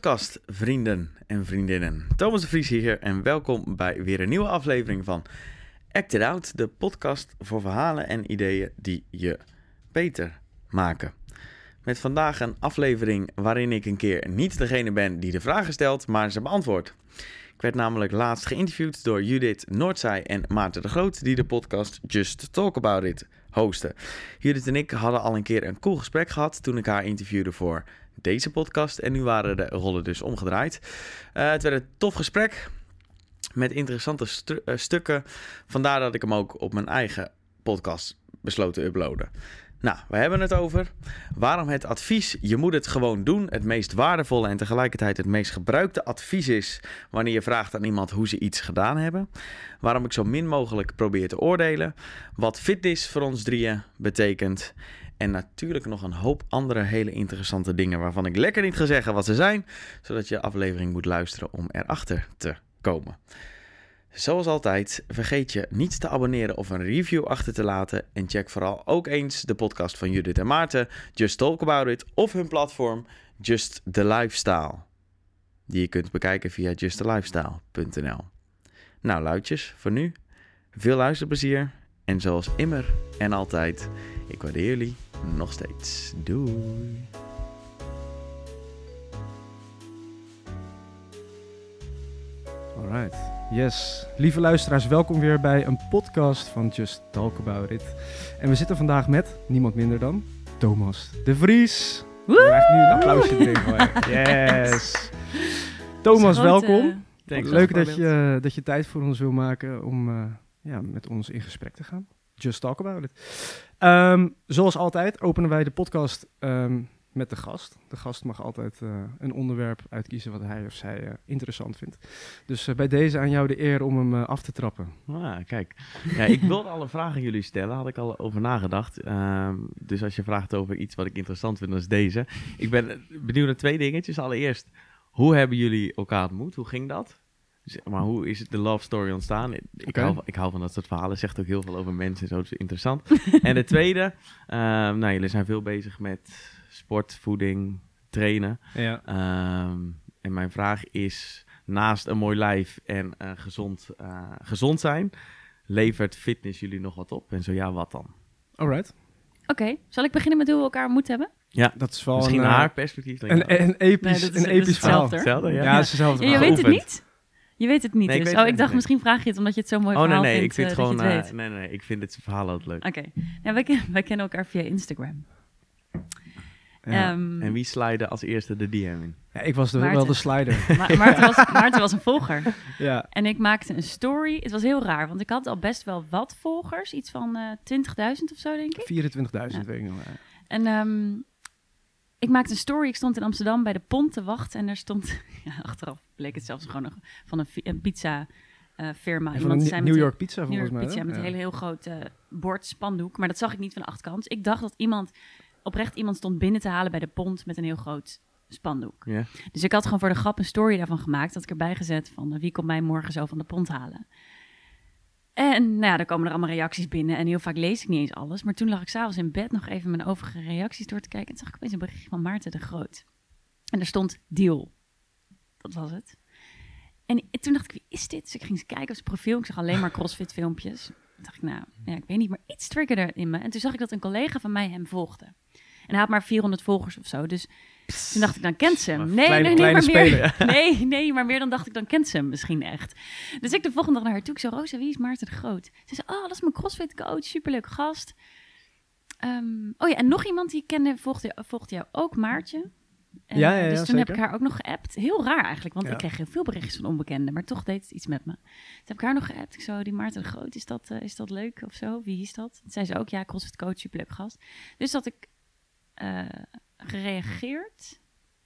podcast, vrienden en vriendinnen. Thomas de Vries hier en welkom bij weer een nieuwe aflevering van Act It Out, de podcast voor verhalen en ideeën die je beter maken. Met vandaag een aflevering waarin ik een keer niet degene ben die de vragen stelt, maar ze beantwoordt. Ik werd namelijk laatst geïnterviewd door Judith Noordzij en Maarten de Groot, die de podcast Just Talk About It hosten. Judith en ik hadden al een keer een cool gesprek gehad toen ik haar interviewde voor deze podcast. En nu waren de rollen dus omgedraaid. Uh, het werd een tof gesprek met interessante uh, stukken. Vandaar dat ik hem ook op mijn eigen podcast besloot te uploaden. Nou, we hebben het over waarom het advies je moet het gewoon doen het meest waardevolle en tegelijkertijd het meest gebruikte advies is wanneer je vraagt aan iemand hoe ze iets gedaan hebben. Waarom ik zo min mogelijk probeer te oordelen. Wat fitness voor ons drieën betekent. En natuurlijk nog een hoop andere hele interessante dingen waarvan ik lekker niet ga zeggen wat ze zijn, zodat je aflevering moet luisteren om erachter te komen. Zoals altijd, vergeet je niet te abonneren of een review achter te laten. En check vooral ook eens de podcast van Judith en Maarten, Just Talk About It, of hun platform Just The Lifestyle. Die je kunt bekijken via justthelifestyle.nl. Nou, luidjes, voor nu, veel luisterplezier. En zoals immer en altijd, ik waardeer jullie nog steeds. Doei! Alright. Yes. Lieve luisteraars, welkom weer bij een podcast van Just Talk About It. En we zitten vandaag met niemand minder dan Thomas de Vries. We krijgen nu een applausje erin voor Yes. Thomas, welkom. Leuk dat je, dat je tijd voor ons wil maken om uh, ja, met ons in gesprek te gaan. Just Talk About It. Um, zoals altijd openen wij de podcast um, met de gast. De gast mag altijd uh, een onderwerp uitkiezen wat hij of zij uh, interessant vindt. Dus uh, bij deze aan jou de eer om hem af te trappen. Ah, kijk. Ja, ik wilde alle vragen jullie stellen, had ik al over nagedacht. Um, dus als je vraagt over iets wat ik interessant vind, dan is deze. Ik ben benieuwd naar twee dingetjes. Allereerst, hoe hebben jullie elkaar ontmoet? Hoe ging dat? Maar hoe is de love story ontstaan? Ik, okay. hou, van, ik hou van dat soort verhalen. Zegt ook heel veel over mensen. Zo is interessant. en de tweede, uh, nou, jullie zijn veel bezig met sport, voeding, trainen. Ja. Um, en mijn vraag is, naast een mooi lijf en uh, gezond, uh, gezond zijn, levert fitness jullie nog wat op? En zo ja, wat dan? Alright. Oké, okay. zal ik beginnen met hoe we elkaar moeten hebben? Ja, dat is wel misschien een, haar perspectief. Een, een, een episch, nee, is, een episch verhaal. Hetzelfde, ja. ja, het is hetzelfde. Ja, je weet het niet? Je weet het niet nee, dus. Oh, ik dacht misschien vraag je het omdat je het zo mooi oh, verhaal nee, nee, vindt. Ik vind uh, gewoon, uh, nee, nee, nee, ik vind het verhaal altijd leuk. Oké, okay. nou, wij, ken, wij kennen elkaar via Instagram. Ja. Um, en wie slide als eerste de DM in? Ja, ik was de, wel de slider. Ma Maarten, was, Maarten was een volger. Ja. En ik maakte een story. Het was heel raar, want ik had al best wel wat volgers. Iets van uh, 20.000 of zo, denk ik. 24.000, ja. weet ik nog. Ja. En um, ik maakte een story. Ik stond in Amsterdam bij de Pont te wachten. En er stond, ja, achteraf bleek het zelfs gewoon nog van een, een pizza uh, firma. van een New York pizza volgens York mij. Pizza, met ja. een hele heel groot uh, bord, spandoek. Maar dat zag ik niet van de achterkant. Ik dacht dat iemand, oprecht iemand stond binnen te halen bij de Pont met een heel groot spandoek. Dus ik had gewoon voor de grap een story daarvan gemaakt. Dat ik erbij gezet van uh, wie komt mij morgen zo van de Pont halen. En nou ja, dan komen er allemaal reacties binnen. En heel vaak lees ik niet eens alles. Maar toen lag ik s'avonds in bed nog even mijn overige reacties door te kijken. En zag ik opeens een bericht van Maarten de Groot. En er stond deal. Dat was het. En toen dacht ik, wie is dit? Dus ik ging eens kijken op zijn profiel. Ik zag alleen maar crossfit filmpjes. Toen dacht ik, nou, ja, ik weet niet, maar iets triggerde in me. En toen zag ik dat een collega van mij hem volgde. En hij had maar 400 volgers of zo. Dus toen dacht ik, dan kent ze hem. Nee, kleine, nee, nee, maar meer. Nee, nee, maar meer dan dacht ik, dan kent ze hem misschien echt. Dus ik de volgende dag naar haar toe. Ik zei, Rosa, wie is Maarten de Groot? Ze zei, oh, dat is mijn crossfit coach. Superleuk gast. Um, oh ja, en nog iemand die ik kende, volgde, volgde jou ook, Maartje. En, ja, ja, ja, dus toen zeker. heb ik haar ook nog geappt. Heel raar eigenlijk, want ik kreeg heel veel berichtjes van onbekenden, maar toch deed het iets met me. Toen heb ik haar nog geappt. Ik zo, die Maarten de Groot, is dat, uh, is dat leuk of zo? Wie is dat? Toen zei ze ook, ja, CrossFit coach, superleuk gast. Dus dat ik uh, gereageerd,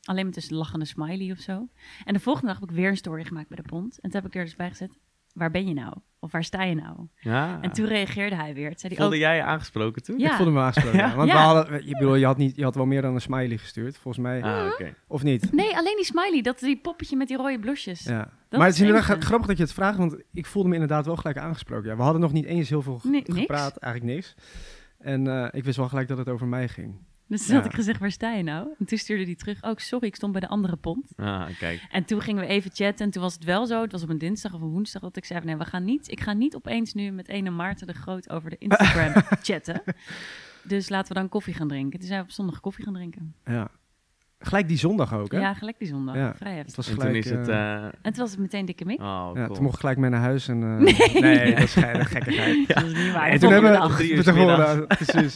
alleen met een lachende smiley of zo. En de volgende dag heb ik weer een story gemaakt bij de pont. En toen heb ik er dus bij gezet, waar ben je nou? Of waar sta je nou? Ja. En toen reageerde hij weer. Zei hij Voelde ook, jij je aangesproken toen? Ja. Ik voelde me aangesproken. Ja? ja. Want Ja. we hadden, je, bedoel, je, had niet, je had wel meer dan een smiley gestuurd, volgens mij. Ah, oké. Of niet? Nee, alleen die smiley, dat die poppetje met die rode blusjes. Ja. Dat maar het is inderdaad grappig dat je het vraagt, want ik voelde me inderdaad wel gelijk aangesproken. Ja, we hadden nog niet eens heel veel ge- Nee, niks? gepraat, eigenlijk niks. En eh, ik wist wel gelijk dat het over mij ging. Dus toen had Ja. ik gezegd, waar sta je nou? En toen stuurde hij terug, ook sorry, ik stond bij de andere pont. Ah, kijk. En toen gingen we even chatten en toen was het wel zo, het was op een dinsdag of een woensdag, dat ik zei, nee, we gaan niet, ik ga niet opeens nu met ene Maarten de Groot over de Instagram chatten. Dus laten we dan koffie gaan drinken. Toen zijn we op zondag koffie gaan drinken. Ja. Gelijk die zondag ook, hè? Ja, gelijk die zondag. Ja. Vrij Het was En toen gelijk, is het... eh, eh, En toen was het meteen dikke mik. oh, ja, cool. toen mocht ik gelijk mee naar huis en... eh, Nee. nee, dat is ge- gekkigheid. Dat is niet waar. En De toen hebben we... Drie uur Precies.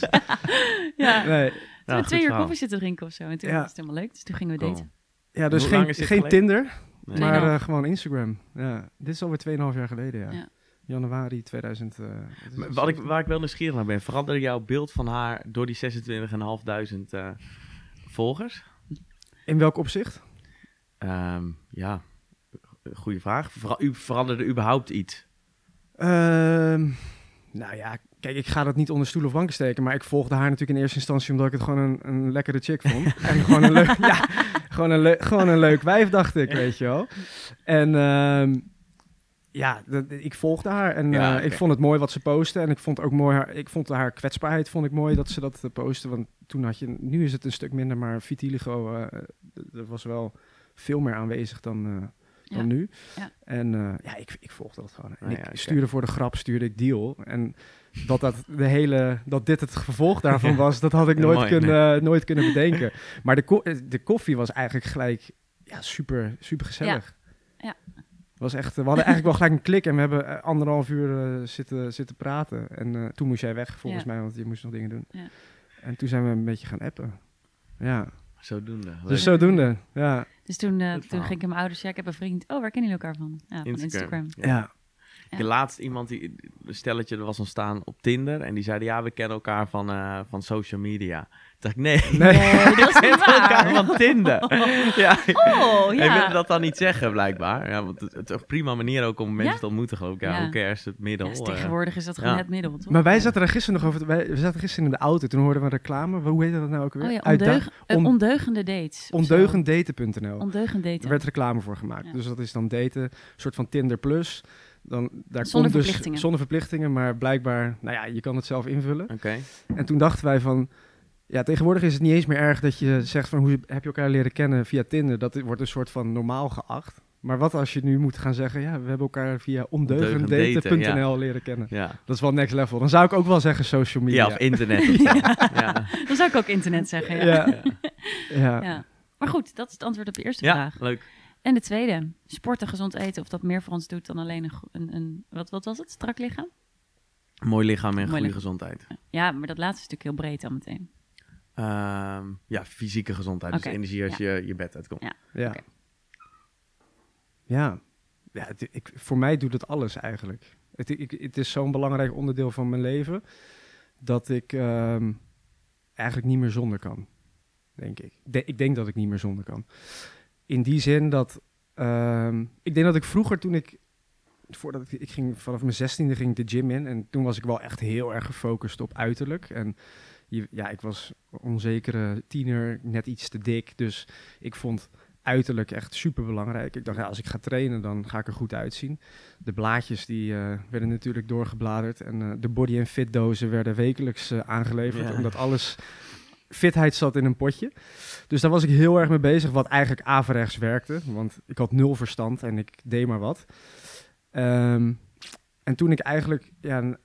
Ja. Nee. Toen we twee uur koffie zitten drinken of zo. En toen Ja. was het helemaal leuk. Dus toen gingen we Cool. daten. Ja, dus Hoe geen, geen? Tinder, Nee. maar eh, gewoon Instagram. Ja. Dit is alweer 2,5 jaar geleden, ja. Ja. Januari 2000. eh, wat ik, waar ik wel nieuwsgierig naar ben, veranderde jouw beeld van haar door die 26.500 eh volgers? In welk opzicht? Ehm, ja, goede vraag. U veranderde überhaupt iets? Ehm, nou ja, kijk, ik ga dat niet onder stoel of banken steken, maar ik volgde haar natuurlijk in eerste instantie omdat ik het gewoon een, een lekkere chick vond. en gewoon een leuk, ja, gewoon een, leuk, gewoon een leuk wijf, dacht ik, weet je wel. En ehm, ja, dat, ik volgde haar en Ja, eh, ik vond het mooi wat ze postte en ik vond ook mooi haar, ik vond haar kwetsbaarheid vond ik mooi dat ze dat eh, postte, want toen had je, nu is het een stuk minder, maar vitiligo, d- er was wel veel meer aanwezig dan, dan Ja. nu. Ja. En eh, ja, ik, ik volgde dat gewoon. En Ah, ik stuurde voor de grap, stuurde ik deal. En dat, dat, de hele, dat dit het vervolg daarvan was, dat had ik nooit, mooi, kunnen, nooit kunnen bedenken. Maar de, ko- de koffie was eigenlijk gelijk ja, super, super gezellig. Ja. Was echt, we hadden eigenlijk wel gelijk een klik en we hebben eh, anderhalf uur eh, zitten, zitten praten. En eh, toen moest jij weg, volgens Ja. mij, want je moest nog dingen doen. Ja. En toen zijn we een beetje gaan appen. Ja, Zodoende. Leuk. dus zodoende. Ja, Dus toen, eh, toen ging ik aan mijn ouders, ja, ik heb een vriend. Oh, waar kennen jullie elkaar van? Ja, van Instagram. Ja. ja. Heb laatst iemand, die, een stelletje, er was ontstaan op Tinder. En die zeiden, ja, we kennen elkaar van, eh, van social media. Toen dacht ik, nee, Nee. Nee, dat is we niet kennen elkaar van Tinder. ja. Oh, Hij ja. wilde dat dan niet zeggen, blijkbaar. Ja, want het het is een prima manier ook om mensen Ja? te ontmoeten, geloof ik. Ja, Ja. hoe cares het Ja, middel? dus eh. tegenwoordig is dat gewoon ja. het middel, toch? Maar wij zaten er gisteren nog over. Wij, we zaten gisteren in de auto. Toen hoorden we reclame. Hoe heette dat nou ook weer? Oh ja, ondeug, eh, on- ondeugende dates. Ondeugenddaten.nl. Ondeugend Er daten. werd reclame voor gemaakt. Ja. Dus dat is dan daten, een soort van Tinder Plus. Dan, daar Zonder komt dus, verplichtingen. Zonder verplichtingen, maar blijkbaar, nou ja, je kan het zelf invullen. Oké. En toen dachten wij van, ja, tegenwoordig is het niet eens meer erg dat je zegt van, hoe heb je elkaar leren kennen via Tinder? Dat wordt een soort van normaal geacht. Maar wat als je nu moet gaan zeggen, ja, we hebben elkaar via ondeugenddaten.nl leren kennen. Ja. Dat is wel next level. Dan zou ik ook wel zeggen social media. ja, of internet of zo. ja. Dan zou ik ook internet zeggen, ja. Ja. Ja. Ja. Ja. Maar goed, dat is het antwoord op de eerste Ja, vraag. leuk. En de tweede, sporten, gezond eten, of dat meer voor ons doet dan alleen een, een, een wat, wat was het, strak lichaam? Mooi lichaam en Mooi goede lichaam. gezondheid. Ja, maar dat laatste is natuurlijk heel breed dan meteen. Ehm, ja, fysieke gezondheid. Dus energie als je je bed uitkomt. Ja. Ja. Ja. ja het, ik, voor mij doet het alles eigenlijk. Het, ik, het is zo'n belangrijk onderdeel van mijn leven dat ik ehm, eigenlijk niet meer zonder kan. Denk ik. De- ik denk dat ik niet meer zonder kan. In die zin dat. ehm, ik denk dat ik vroeger toen ik. Voordat ik, ik ging vanaf mijn zestiende ging ik de gym in. En toen was ik wel echt heel erg gefocust op uiterlijk. En je, ja, ik was onzekere tiener, net iets te dik. Dus ik vond uiterlijk echt super belangrijk. Ik dacht, ja, als ik ga trainen, dan ga ik er goed uitzien. De blaadjes die eh, werden natuurlijk doorgebladerd. En eh, de body en fit dozen werden wekelijks eh, aangeleverd. Ja. Omdat alles fitheid zat in een potje. Dus daar was ik heel erg mee bezig, wat eigenlijk averechts werkte. Want ik had nul verstand en ik deed maar wat. Ehm, en toen ik eigenlijk, ja,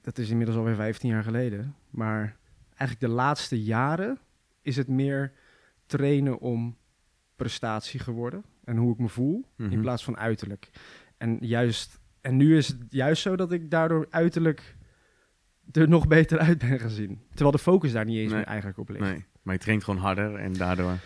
dat is inmiddels alweer 15 jaar geleden, maar eigenlijk de laatste jaren is het meer trainen om prestatie geworden en hoe ik me voel in Mhm. plaats van uiterlijk. En juist, en nu is het juist zo dat ik daardoor uiterlijk er nog beter uit ben gezien. Terwijl de focus daar niet eens Nee. meer eigenlijk op ligt. Nee, maar je traint gewoon harder en daardoor...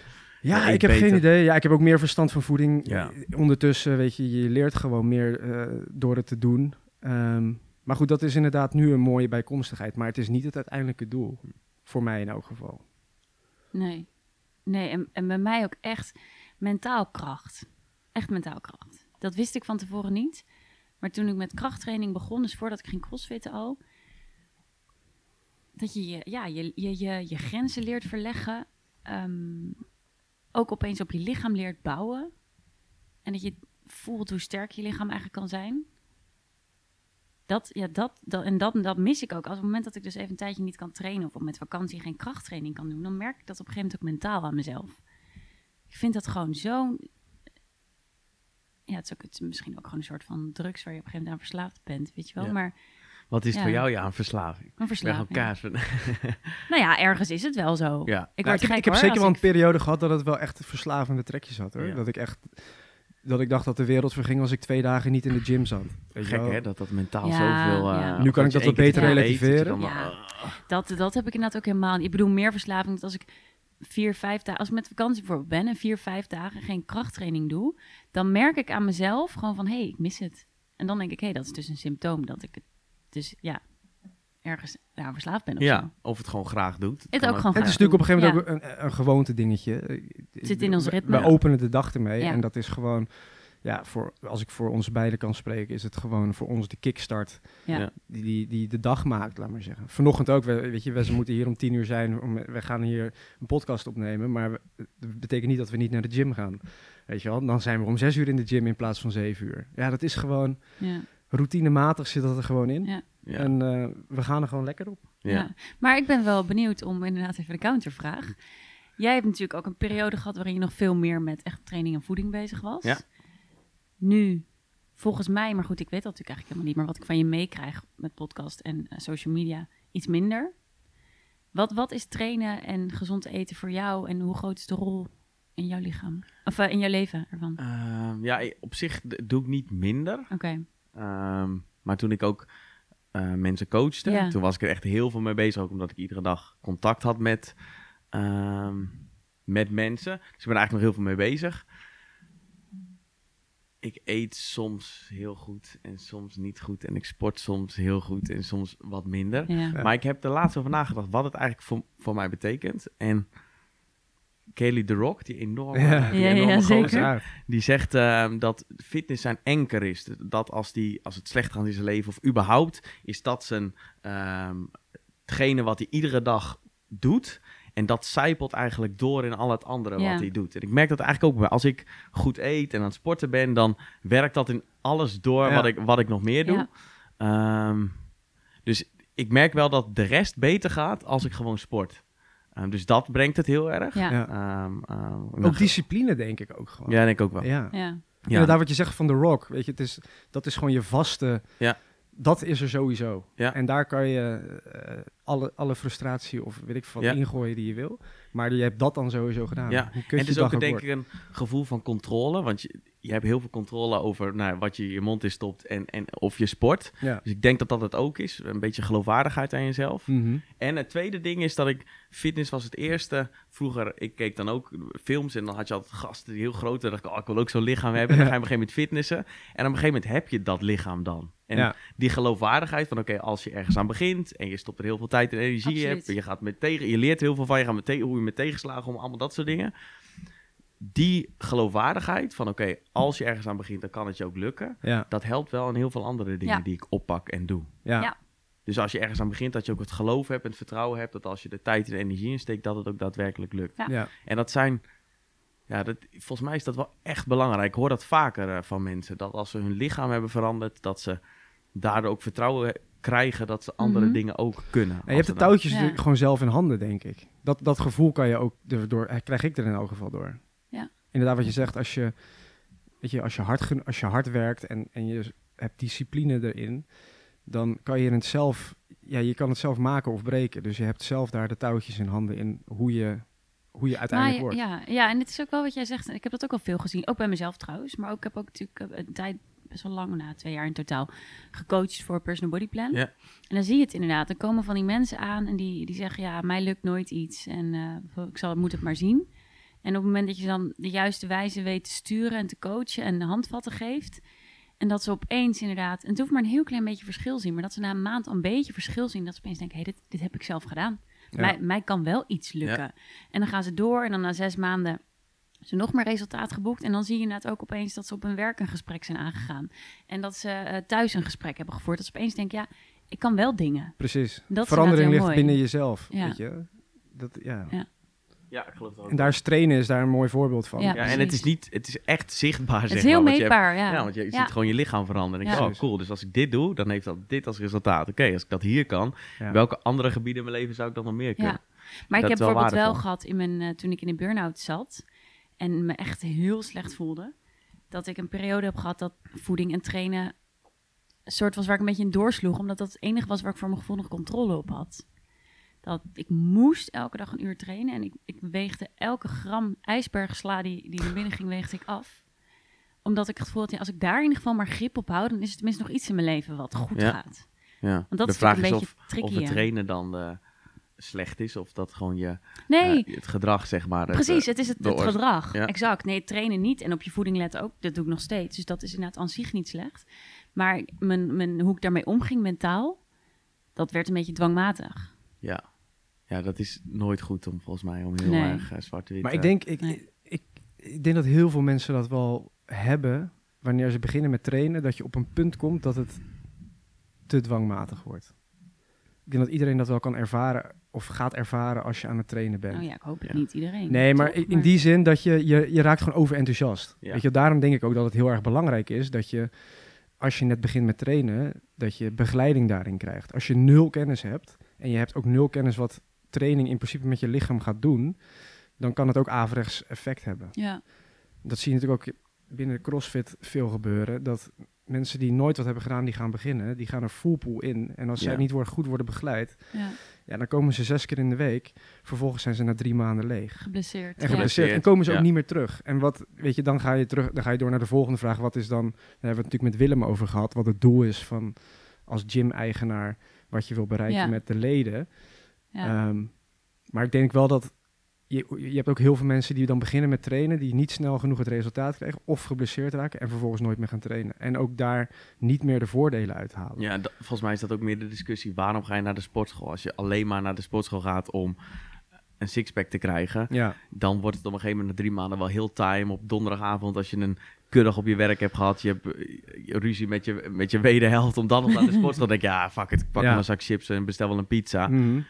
Ja, ik heb beter. geen idee. Ja, ik heb ook meer verstand van voeding. Ja. Ondertussen, weet je, je leert gewoon meer eh, door het te doen. Ehm, maar goed, dat is inderdaad nu een mooie bijkomstigheid. Maar het is niet het uiteindelijke doel. Voor mij in elk geval. Nee. Nee, en, en bij mij ook echt mentaal kracht. Echt mentaal kracht. Dat wist ik van tevoren niet. Maar toen ik met krachttraining begon, dus voordat ik ging crossfitten al... Dat je je, ja, je, je, je, je grenzen leert verleggen. ehm, ook opeens op je lichaam leert bouwen. En dat je voelt hoe sterk je lichaam eigenlijk kan zijn. Dat, ja, dat, dat, en dat, dat mis ik ook. Als op het moment dat ik dus even een tijdje niet kan trainen... of met vakantie geen krachttraining kan doen... dan merk ik dat op een gegeven moment ook mentaal aan mezelf. Ik vind dat gewoon zo... Ja, het is, ook, het is misschien ook gewoon een soort van drugs... waar je op een gegeven moment aan verslaafd bent, weet je wel. Ja. Maar Wat is het voor jou ja, een verslaving? een Ik ben verslaving. kaas. van- Nou ja, ergens is het wel zo. Ja. Ik Nou, word ik heb, gek ik heb hoor, zeker wel een ik- periode gehad dat het wel echt verslavende trekjes had hoor. Ja. Dat ik echt dat ik dacht dat de wereld verging als ik twee dagen niet in de gym zat. Gek wel? hè, dat dat mentaal Ja, zoveel... eh, ja. Nu kan ik dat wat beter relativeren. Ja. Dat, dat heb ik inderdaad ook helemaal niet. Ik bedoel, meer verslaving. Dat als ik vier, vijf dagen, als ik met vakantie bijvoorbeeld ben en vier, vijf dagen geen krachttraining doe, dan merk ik aan mezelf gewoon van, hé, hey, ik mis het. En dan denk ik, hé, hey, dat is dus een symptoom dat ik het, dus ja, ergens nou, verslaafd ben of zo. ja, of het gewoon graag doet. Het kan ook gewoon Het is natuurlijk op een gegeven moment ook een, een gewoonte dingetje. Het zit in ons ritme. We openen de dag ermee Ja. en dat is gewoon, ja, voor, als ik voor ons beiden kan spreken, is het gewoon voor ons de kickstart Ja. Ja. die, die, die de dag maakt, laat maar zeggen. Vanochtend ook, we, weet je, we moeten hier om tien uur zijn, om, we gaan hier een podcast opnemen, maar we- dat betekent niet dat we niet naar de gym gaan. Weet je wel, dan zijn we om zes uur in de gym in plaats van zeven uur. Ja, dat is gewoon, Ja, routinematig zit dat er gewoon in. ja. Ja. En eh, we gaan er gewoon lekker op. Ja. Ja. Maar ik ben wel benieuwd om inderdaad even de countervraag. Jij hebt natuurlijk ook een periode gehad waarin je nog veel meer met echt training en voeding bezig was. Ja. Nu, volgens mij, maar goed, ik weet dat natuurlijk eigenlijk helemaal niet, maar wat ik van je meekrijg met podcast en eh, social media, iets minder. Wat, wat is trainen en gezond eten voor jou en hoe groot is de rol in jouw lichaam? Of eh, in jouw leven ervan? Ehm, ja, op zich doe ik niet minder. Oké, Ehm, maar toen ik ook eh, mensen coachte, Ja. toen was ik er echt heel veel mee bezig. Ook omdat ik iedere dag contact had met, ehm, met mensen. Dus ik ben er eigenlijk nog heel veel mee bezig. Ik eet soms heel goed en soms niet goed. En ik sport soms heel goed en soms wat minder. ja. Ja. Maar ik heb er laatst over nagedacht wat het eigenlijk voor, voor mij betekent. En Kelly The Rock, die enorme, Ja. die Ja, ja, enorme zeker. die zegt ehm, dat fitness zijn anker is. Dat als, die, als het slecht gaat in zijn leven of überhaupt, is dat zijn, ehm, hetgene wat hij iedere dag doet. En dat zijpelt eigenlijk door in al het andere Ja. wat hij doet. En ik merk dat eigenlijk ook bij als ik goed eet en aan het sporten ben, dan werkt dat in alles door Ja. wat, ik, wat ik nog meer doe. Ehm, dus ik merk wel dat de rest beter gaat als ik gewoon sport. Ehm, dus dat brengt het heel erg. Ja. Ehm, ehm, Ook discipline denk ik ook gewoon. Ja, denk ik ook wel. Ja. ja. Ja. Inderdaad, wat je zegt van The Rock, weet je, het is, dat is gewoon je vaste. Ja. Dat is er sowieso. Ja. En daar kan je eh, alle, alle frustratie of weet ik wat Ja. ingooien die je wil. Maar je hebt dat dan sowieso gedaan. Ja, En het is ook denk ik een gevoel van controle. Want je, je hebt heel veel controle over nou, wat je je mond in stopt en, en of je sport. Ja. Dus ik denk dat dat het ook is. Een beetje geloofwaardigheid aan jezelf. Mhm. En het tweede ding is dat ik... Fitness was het eerste. Vroeger, ik keek dan ook films en dan had je altijd gasten die heel groot waren. dacht ik, oh, ik wil ook zo'n lichaam hebben. En dan ga je op een gegeven moment fitnessen. En op een gegeven moment heb je dat lichaam dan. En Ja. die geloofwaardigheid van, oké, als je ergens aan begint... en je stopt er heel veel tijd en energie in en je, gaat met tegen, je leert heel veel van, je gaat met tegen, hoe je met tegenslagen om, allemaal dat soort dingen die geloofwaardigheid van oké, als je ergens aan begint, dan kan het je ook lukken. Ja. Dat helpt wel in heel veel andere dingen Ja. die ik oppak en doe. Ja. Ja. Dus als je ergens aan begint, dat je ook het geloof hebt en het vertrouwen hebt dat als je de tijd en de energie insteekt, dat het ook daadwerkelijk lukt. Ja. Ja. En dat zijn, ja, dat, volgens mij is dat wel echt belangrijk. Ik hoor dat vaker eh, van mensen, dat als ze hun lichaam hebben veranderd, dat ze daardoor ook vertrouwen krijgen dat ze andere Mhm. dingen ook kunnen. En je hebt de dan- touwtjes gewoon zelf in handen, denk ik. Dat, dat gevoel kan je ook erdoor, eh, krijg ik er in elk geval door. Inderdaad, wat je zegt, als je, weet je, als je, hard, als je hard werkt en, en je hebt discipline erin, dan kan je het zelf, ja, je kan het zelf maken of breken. Dus je hebt zelf daar de touwtjes in handen in hoe je, hoe je uiteindelijk Maar wordt. ja, ja, en het is ook wel wat jij zegt. En ik heb dat ook al veel gezien. Ook bij mezelf trouwens. Maar ook, ik heb ook natuurlijk eh, een tijd, best wel lang, na twee jaar in totaal, gecoacht voor Personal Body Plan. Ja. En dan zie je het inderdaad. Dan komen van die mensen aan en die, die zeggen, ja, mij lukt nooit iets. En eh, ik zal, moet het maar zien. En op het moment dat je dan de juiste wijze weet te sturen en te coachen en de handvatten geeft. En dat ze opeens inderdaad, en het hoeft maar een heel klein beetje verschil zien, maar dat ze na een maand al een beetje verschil zien, dat ze opeens denken, hé, hey, dit, dit heb ik zelf gedaan. Ja. Mij, mij kan wel iets lukken. En dan gaan ze door en dan na zes maanden ze nog meer resultaat geboekt. En dan zie je inderdaad ook opeens dat ze op hun werk een gesprek zijn aangegaan. En dat ze eh, thuis een gesprek hebben gevoerd. Dat ze opeens denken, ja, ik kan wel dingen. Precies. Dat Verandering ligt mooi. binnen jezelf, Ja. weet je. Dat, ja. Ja. Ja, ik geloof het ook. En daar is trainen is daar een mooi voorbeeld van. Ja. ja, en het is niet, het is echt zichtbaar, Het zeg is heel maar, want je hebt- meetbaar, ja. Ja, want je, je Ja. ziet gewoon je lichaam veranderen. En Ja. denk, oh cool, dus als ik dit doe, dan heeft dat dit als resultaat. Oké, als ik dat hier kan, Ja. welke andere gebieden in mijn leven zou ik dan nog meer kunnen? Ja. Maar ik Dat heb is wel bijvoorbeeld wel waardevol. gehad in mijn, eh, toen ik in de burn-out zat en me echt heel slecht voelde, dat ik een periode heb gehad dat voeding en trainen een soort was waar ik een beetje in doorsloeg, omdat dat het enige was waar ik voor mijn gevoel nog controle op had. Dat ik moest elke dag een uur trainen en ik, ik weegde elke gram ijsbergsla die, die naar binnen ging, weegde ik af. Omdat ik het gevoel had, ja, als ik daar in ieder geval maar grip op hou, dan is er tenminste nog iets in mijn leven wat goed Ja. gaat. Ja. Want dat de is vraag natuurlijk is een of, beetje of tricky, het ja. trainen dan eh, slecht is, of dat gewoon je, Nee, eh, het gedrag, zeg maar. het, Precies, eh, het is het, het gedrag. Ja. Exact. Nee, trainen niet. En op je voeding letten ook. Dat doe ik nog steeds. Dus dat is inderdaad aan zich niet slecht. Maar mijn, mijn, hoe ik daarmee omging mentaal, dat werd een beetje dwangmatig. Ja. ja, dat is nooit goed om volgens mij om heel Nee. erg eh, zwart-wit... Maar eh, ik denk, ik, Nee. ik, ik denk dat heel veel mensen dat wel hebben wanneer ze beginnen met trainen, dat je op een punt komt dat het te dwangmatig wordt. Ik denk dat iedereen dat wel kan ervaren of gaat ervaren als je aan het trainen bent. Oh ja, ik hoop het Ja. niet iedereen. Nee, maar toch? in in die zin dat je, je, je raakt gewoon overenthousiast. Ja. Weet je, daarom denk ik ook dat het heel erg belangrijk is dat je, als je net begint met trainen, dat je begeleiding daarin krijgt. Als je nul kennis hebt en je hebt ook nul kennis wat training in principe met je lichaam gaat doen, dan kan het ook averechts effect hebben. Ja, Dat zie je natuurlijk ook binnen de CrossFit veel gebeuren. Dat mensen die nooit wat hebben gedaan, die gaan beginnen. Die gaan er full pool in. En als zij niet worden, goed worden begeleid, ja. ja, dan komen ze zes keer in de week. Vervolgens zijn ze na drie maanden leeg. geblesseerd. En ja. geblesseerd. En komen ze ook niet meer terug. En wat, weet je, dan ga je terug, dan ga je door naar de volgende vraag. Wat is dan, daar hebben we het natuurlijk met Willem over gehad, wat het doel is van als gym-eigenaar, wat je wil bereiken Ja. met de leden. Ja. Ehm, maar ik denk wel dat je, je hebt ook heel veel mensen die dan beginnen met trainen, die niet snel genoeg het resultaat krijgen of geblesseerd raken en vervolgens nooit meer gaan trainen. En ook daar niet meer de voordelen uithalen. Ja, dat- volgens mij is dat ook meer de discussie. Waarom ga je naar de sportschool? Als je alleen maar naar de sportschool gaat om een sixpack te krijgen, Ja, dan wordt het op een gegeven moment na drie maanden wel heel time. Op donderdagavond, als je een kuddag op je werk hebt gehad, je hebt eh, ruzie met je, met je wederhelft, om dan nog naar de sportschool te denken, ja, fuck it, ik pak Ja. een zak chips en bestel wel een pizza. Mhm.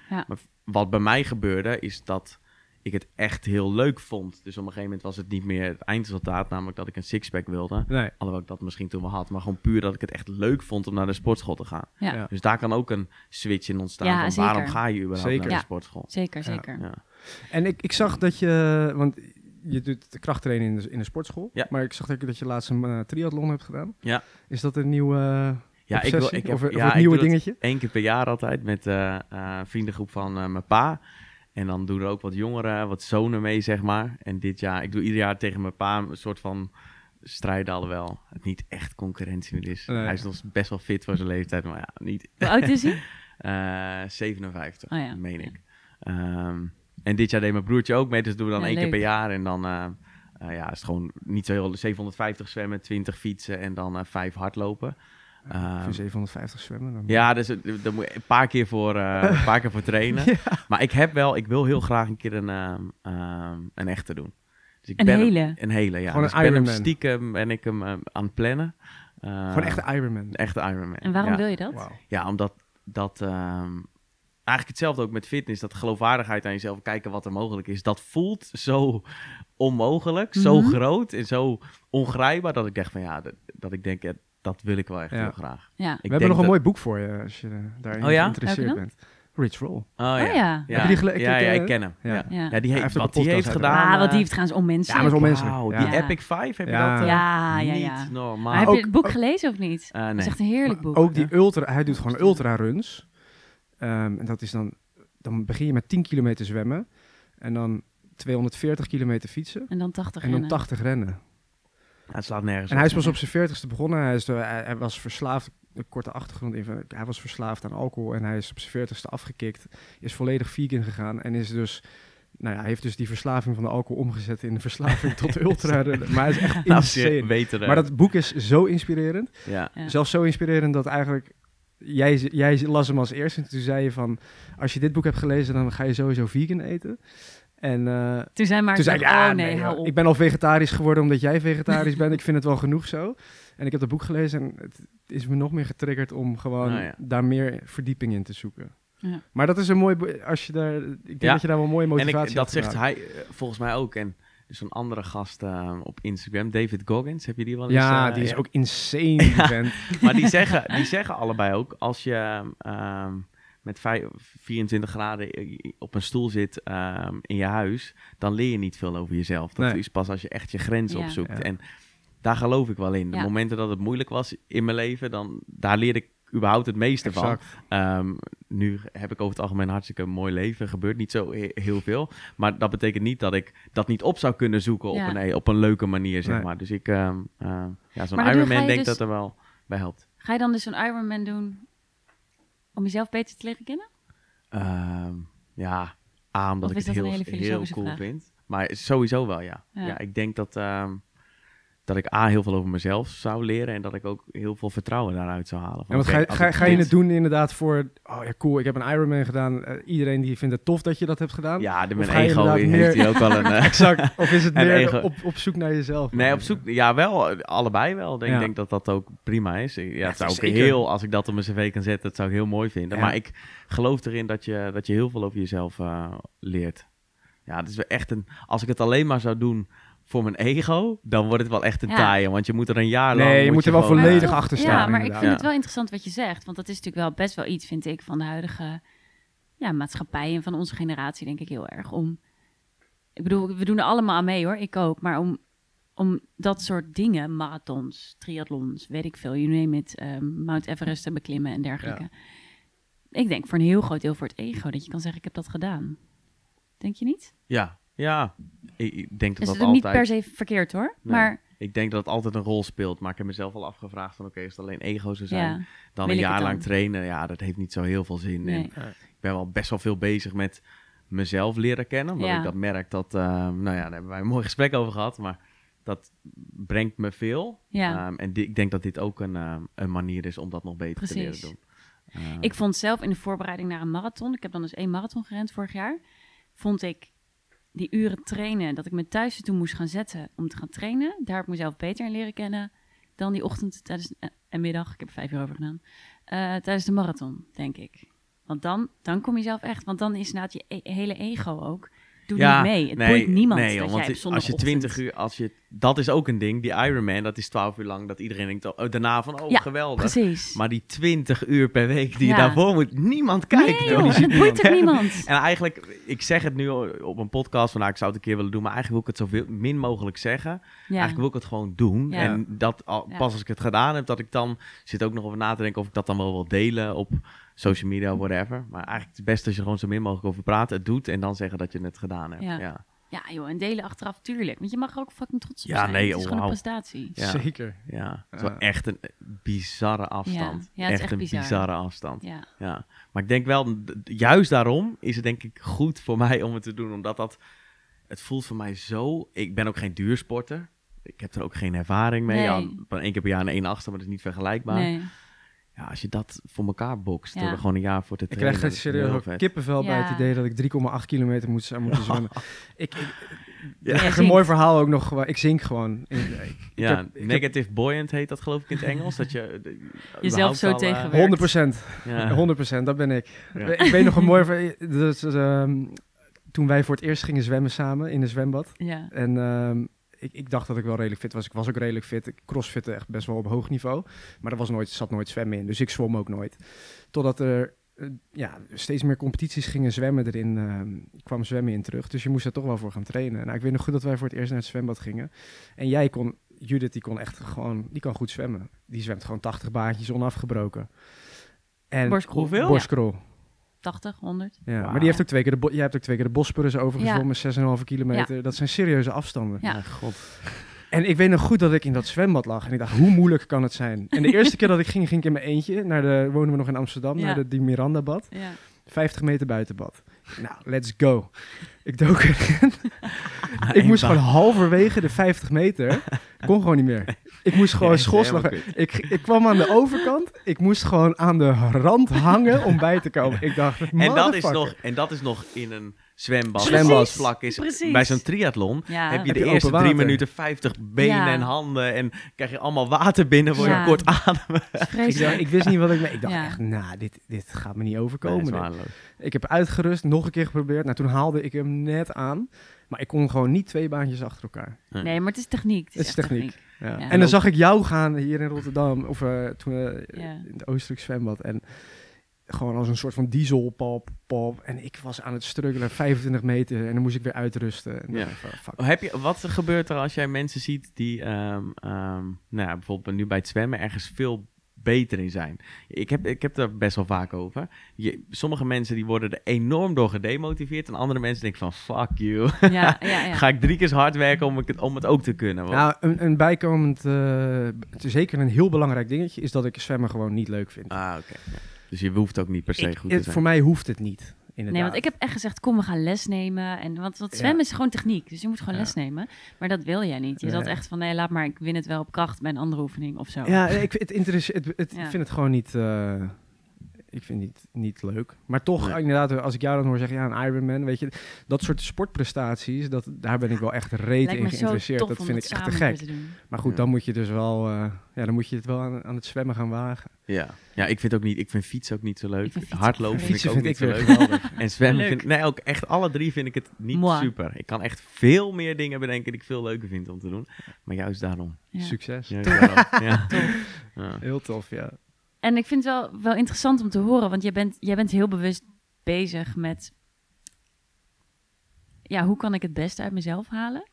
Wat bij mij gebeurde, is dat ik het echt heel leuk vond. Dus op een gegeven moment was het niet meer het eindresultaat, namelijk dat ik een sixpack wilde. nee. Alhoewel ik dat misschien toen wel had, maar gewoon puur dat ik het echt leuk vond om naar de sportschool te gaan. Ja. Ja. Dus daar kan ook een switch in ontstaan. Ja, van zeker. waarom ga je überhaupt Zeker. naar de Ja. sportschool? Zeker, Ja. zeker. Ja. En ik, ik zag dat je, want je doet de krachttraining in de, in de sportschool, Ja. maar ik zag dat je, dat je laatst een eh, triathlon hebt gedaan. Ja. Is dat een nieuwe eh, Ja, ik wil, ik heb, of, of ja, nieuwe dat dingetje? één keer per jaar altijd met eh, eh, een vriendengroep van eh, mijn pa. En dan doen er ook wat jongeren, wat zonen mee, zeg maar. En dit jaar, ik doe ieder jaar tegen mijn pa een soort van strijden, alhoewel het niet echt concurrentie meer is. Nee. Hij is nog best wel fit voor zijn leeftijd, maar ja, niet. Hoe oud is hij? Eh 57, Oh ja, meen ja. ik. Ehm, en dit jaar deed mijn broertje ook mee, dus doen we dan Ja, één keer per jaar. En dan eh, eh, ja, is het gewoon niet zo heel 750 zwemmen, 20 fietsen en dan eh 5 hardlopen. Voor Ehm, 750 zwemmen. Dan. ja, dus daar moet je een paar keer voor, eh, een paar keer voor trainen. Maar ik heb wel, ik wil heel graag een keer een, ehm, ehm, een echte doen. Dus ik Een ben hele? Een hele, ja. Gewoon dus een ik ben hem Ironman. stiekem ben ik hem aan het plannen. Eh, Gewoon een Ironman. Een echte Ironman. En waarom ja. wil je dat? Ja, omdat dat... ehm, eigenlijk hetzelfde ook met fitness. Dat geloofwaardigheid aan jezelf, kijken wat er mogelijk is. Dat voelt zo onmogelijk, zo Mhm. groot en zo ongrijpbaar... dat ik dacht van ja, dat, dat ik denk, ja, dat wil ik wel echt Ja. heel graag. Ja. Ik We hebben denk nog een mooi boek voor je als je eh, daarin Oh ja? geïnteresseerd bent. Rich Roll. Oh ja. Oh ja. Ja, je die ja, ik- ja, ik, ik ken hem. ja. Ja. Ja. Ja. die heeft, heeft ook wat die heeft podcast gedaan. Ah, wat eh, die heeft gaan is onmenselijk. Ja, maar Ja. die Ja. Epic 5, heb Ja. je dat? eh, Ja, ja, ja. Niet normaal. Maar heb je het boek ook- gelezen of niet? Eh, Het nee. is echt een heerlijk Maar boek. Ook die ultra, hij doet gewoon ultra runs. Ehm, en dat is dan, dan begin je met 10 kilometer zwemmen. En dan 240 kilometer fietsen. En dan 80 En dan rennen. 80 rennen. Ja, het slaat nergens En hij is pas op zijn 40ste begonnen. Hij, is de- hij, hij was verslaafd, een korte achtergrond in. Hij was verslaafd aan alcohol en hij is op zijn 40ste afgekikt. Is volledig vegan gegaan en is dus. Nou ja, hij heeft dus die verslaving van de alcohol omgezet in de verslaving tot ultra rennen. Maar hij is echt Nou, insane. eh, Maar dat boek is zo inspirerend. Ja. Ja. Zelfs zo inspirerend dat eigenlijk... Jij, jij las hem als eerste en toen zei je van... Als je dit boek hebt gelezen, dan ga je sowieso vegan eten. En eh, Toen zei maar toen zei ik, ja, oh nee, ik ben al vegetarisch geworden omdat jij vegetarisch bent. Ik vind het wel genoeg zo. En ik heb dat boek gelezen en het is me nog meer getriggerd om gewoon Nou ja. daar meer verdieping in te zoeken. Ja. Maar dat is een mooi, als je daar, ik denk Ja. dat je daar wel een mooie En motivatie ik, dat zegt hij eh, volgens mij ook. En zo'n andere gast eh, op Instagram, David Goggins, heb je die wel eens? Ja, eh, die is ook insane, vent. Maar die zeggen, die zeggen allebei ook, als je ehm, met vij- 24 graden op een stoel zit ehm, in je huis, dan leer je niet veel over jezelf. Dat Nee. is pas als je echt je grenzen Ja. opzoekt. Ja. En daar geloof ik wel in. De Ja. momenten dat het moeilijk was in mijn leven, dan, daar leerde ik überhaupt het meeste van. Ehm, nu heb ik over het algemeen een hartstikke mooi leven. Er gebeurt niet zo he- heel veel. Maar dat betekent niet dat ik dat niet op zou kunnen zoeken Ja. op, een, op een leuke manier, zeg Nee. maar. Dus ik, ehm, ehm, ja, zo'n Ironman denk dus- dat er wel bij helpt. Ga je dan dus zo'n Ironman doen om jezelf beter te leren kennen? Ehm, ja, A, omdat Of ik het heel, hele heel cool vraag? vind. Maar sowieso wel, ja. Ja. ja. ik denk dat, ehm, dat ik A, heel veel over mezelf zou leren... en dat ik ook heel veel vertrouwen daaruit zou halen. En Van, wat oké, ga, ga, ga je het doen inderdaad voor, oh ja cool, ik heb een Ironman gedaan. Eh, iedereen die vindt het tof dat je dat hebt gedaan. Ja, de, mijn ego heeft meer- hier ook wel een... eh, Exact. Of is het En meer ego. op, op zoek naar jezelf? Nee, op zoek. Ja, wel. Allebei wel. Ik denk, Ja. denk dat dat ook prima is. Ja, het zou ook zeker. heel, als ik dat op mijn cv kan zetten, dat zou ik heel mooi vinden. Ja. Maar ik geloof erin dat je, dat je heel veel over jezelf eh, leert. Ja, het is wel echt een. Als ik het alleen maar zou doen voor mijn ego, dan wordt het wel echt een Ja. taaie. Want je moet er een jaar lang. Nee, je moet er wel Maar volledig achter Ja, staan, maar ik vind Ja. het wel interessant wat je zegt. Want dat is natuurlijk wel best wel iets, vind ik, van de huidige ja, maatschappij en van onze generatie, denk ik heel erg. Om, ik bedoel, we doen er allemaal aan mee hoor, ik ook. Maar om, om dat soort dingen, marathons, triathlons, weet ik veel, name it, ehm, Mount Everest te beklimmen en dergelijke. Ik denk voor een heel groot deel voor het ego, dat je kan zeggen, ik heb dat gedaan. Denk je niet? Ja, ja. Ik, ik denk dat Dus dat dat is niet altijd. per se verkeerd hoor. Nee. Maar Ik denk dat het altijd een rol speelt. Maar ik heb mezelf al afgevraagd van oké, als het alleen ego zou zijn, ja, dan wil een jaar dan? lang trainen. Ja, dat heeft niet zo heel veel zin. nee. En ik ben wel best wel veel bezig met mezelf leren kennen. Omdat Ja. ik dat merk dat, eh, nou ja, daar hebben wij een mooi gesprek over gehad. Maar dat brengt me veel. Ja. Ehm, en ik denk dat dit ook een, ehm, een manier is om dat nog beter te leren doen. Ehm, Ik vond zelf in de voorbereiding naar een marathon, ik heb dan dus één marathon gerend vorig jaar, vond ik die uren trainen, dat ik me thuis ertoe moest gaan zetten om te gaan trainen, daar heb ik mezelf beter in leren kennen dan die ochtend tijdens, eh, en middag, ik heb er vijf uur over gedaan, eh, tijdens de marathon, denk ik. Want dan, dan kom je zelf echt, want dan is inderdaad je e- hele ego ook, doe niet mee. Het boeit niemand nee, dat want jij op als je zondagochtend... 20 uur, als je, dat is ook een ding. Die Ironman, dat is 12 uur lang. Dat iedereen denkt, oh, daarna van, oh, Ja, geweldig. Precies. Maar die 20 uur per week die Ja. je daarvoor moet, niemand kijkt. nee, joh. joh, het ziet boeit ook niemand. En eigenlijk, ik zeg het nu op een podcast van, nou, ik zou het een keer willen doen, maar eigenlijk wil ik het zoveel min mogelijk zeggen. Ja. Eigenlijk wil ik het gewoon doen. Ja. En dat al, Ja. pas als ik het gedaan heb, dat ik dan zit ook nog over na te denken of ik dat dan wel wil delen op social media, whatever. Maar eigenlijk is het beste als je gewoon zo min mogelijk over praat, het doet en dan zeggen dat je het gedaan hebt. Ja. Ja. Ja, joh, en delen achteraf, tuurlijk. Want je mag er ook fucking trots op Ja, zijn. nee, het is oh, gewoon een prestatie. Ja. Zeker. Ja, het is wel echt een bizarre afstand. Ja, het is echt een bizar. bizarre afstand. Ja. Ja, maar ik denk wel, juist daarom is het denk ik goed voor mij om het te doen. Omdat dat, het voelt voor mij zo, ik ben ook geen duursporter. Ik heb er ook geen ervaring mee. Nee. Ja, van één keer per jaar een 1 achtste, maar dat is niet vergelijkbaar. Nee. Ja, als je dat voor elkaar bokst, Ja. door er gewoon een jaar voor te Ik trainen. krijg echt is heel serieus kippenvel bij het idee dat ik 3,8 kilometer moet, zou moeten zwemmen. ik, ik, Ja. echt een mooi verhaal ook nog. gewoon. Ik zink gewoon. Ik, ik, ik Ja, heb- ik heb negative buoyant heet dat geloof ik in het Engels. dat je de- überhaupt zo eh, tegenwerkt. 100 procent. ja. 100% dat ben ik. Ja. Ik weet nog een mooi ver- dus, ehm, Toen wij voor het eerst gingen zwemmen samen in een zwembad. Ja. En ehm, ik, ik dacht dat ik wel redelijk fit was. Ik was ook redelijk fit. Ik crossfitte echt best wel op hoog niveau. Maar er was nooit, zat nooit zwemmen in. Dus ik zwom ook nooit. Totdat er eh, ja, steeds meer competities gingen zwemmen erin. ehm, kwam zwemmen in terug. Dus je moest er toch wel voor gaan trainen. Nou, ik weet nog goed dat wij voor het eerst naar het zwembad gingen. En jij kon, Judith, die kon echt gewoon, die kan goed zwemmen. Die zwemt gewoon 80 baantjes onafgebroken. En Borstkrol. Borstkrol. 80, 100. Ja, maar die heeft ook twee keer de, bo- jij hebt ook twee keer de Bosporus Ja. overgezwommen, 6,5 kilometer. Dat zijn serieuze afstanden. Ja. Ja, god. En ik weet nog goed dat ik in dat zwembad lag. En ik dacht, hoe moeilijk kan het zijn? En de eerste keer dat ik ging, ging ik in mijn eentje. Naar de, wonen we nog in Amsterdam, Ja. naar de die Miranda-bad. Ja. 50 meter buitenbad. Nou, let's go. Ik dook erin. Ik moest baan. gewoon halverwege de 50 meter, kon gewoon niet meer. Ik moest gewoon schoolslag. kut. Ik, ik kwam aan de overkant, ik moest gewoon aan de rand hangen om bij te komen. Ik dacht, En dat, is nog, en dat is nog in een zwembad. Zwembad. Vlak is. Precies. Bij zo'n triathlon Ja. heb je Heb de je eerste drie minuten 50 benen Ja. en handen. En krijg je allemaal water binnen, word je Ja. kort ademen. Ik, dacht, ik wist niet wat ik mee. Ik dacht Ja. echt, nou, dit, dit gaat me niet overkomen. ik heb uitgerust, nog een keer geprobeerd. Nou, toen haalde ik hem net aan. Maar ik kon gewoon niet twee baantjes achter elkaar. Nee, maar het is techniek. Het is, Het is echt techniek. techniek. Ja. Ja. En dan zag ik jou gaan hier in Rotterdam, of eh, toen we Ja. in het Oostelijk zwembad. En gewoon als een soort van diesel, pop, pop. En ik was aan het struggelen, 25 meter. En dan moest ik weer uitrusten. En Ja. dacht fuck. Heb je, wat gebeurt er als jij mensen ziet die ehm, ehm, nou ja, bijvoorbeeld nu bij het zwemmen ergens veel beter in zijn? Ik heb, ik heb er best wel vaak over. Je, sommige mensen die worden er enorm door gedemotiveerd. En andere mensen denken van fuck you. Ja, ja, ja. Ga ik drie keer zo hard werken om, ik het, om het ook te kunnen? Want- Nou, een, een bijkomend, eh, het is zeker een heel belangrijk dingetje, is dat ik zwemmen gewoon niet leuk vind. Ah, oké. Ja. Dus je hoeft ook niet per se Ik- goed te het- zijn. voor mij hoeft het niet. Inderdaad. Nee, want ik heb echt gezegd, kom, we gaan les nemen. En, want, want Ja. zwemmen is gewoon techniek, dus je moet gewoon Ja. les nemen. Maar dat wil jij niet. Je Nee. zat echt van, nee, laat maar, ik win het wel op kracht bij een andere oefening of zo. Ja, ik, vind het het, het, Ja. ik vind het gewoon niet. eh, ik vind het niet, niet leuk. Maar toch, Nee. inderdaad, als ik jou dan hoor zeggen, ja, een Ironman, weet je, dat soort sportprestaties, dat, daar ben ik wel echt reet in geïnteresseerd. Dat vind ik echt te gek. te. Maar goed, Ja. dan moet je dus wel, eh, ja, dan moet je het wel aan, aan het zwemmen gaan wagen. Ja. ja, ik vind ook niet, ik vind fietsen ook niet zo leuk. Ik vind Hardlopen vind ik Fietsen ook vind ik niet zo leuk. En zwemmen Leuk. vind nee, ook echt alle drie vind ik het niet Moi. super. Ik kan echt veel meer dingen bedenken die ik veel leuker vind om te doen. Maar juist daarom. Ja. Succes. Juist daarom. Ja. Ja. Heel tof, ja. En ik vind het wel, wel interessant om te horen, want jij bent, jij bent heel bewust bezig met, ja, hoe kan ik het beste uit mezelf halen?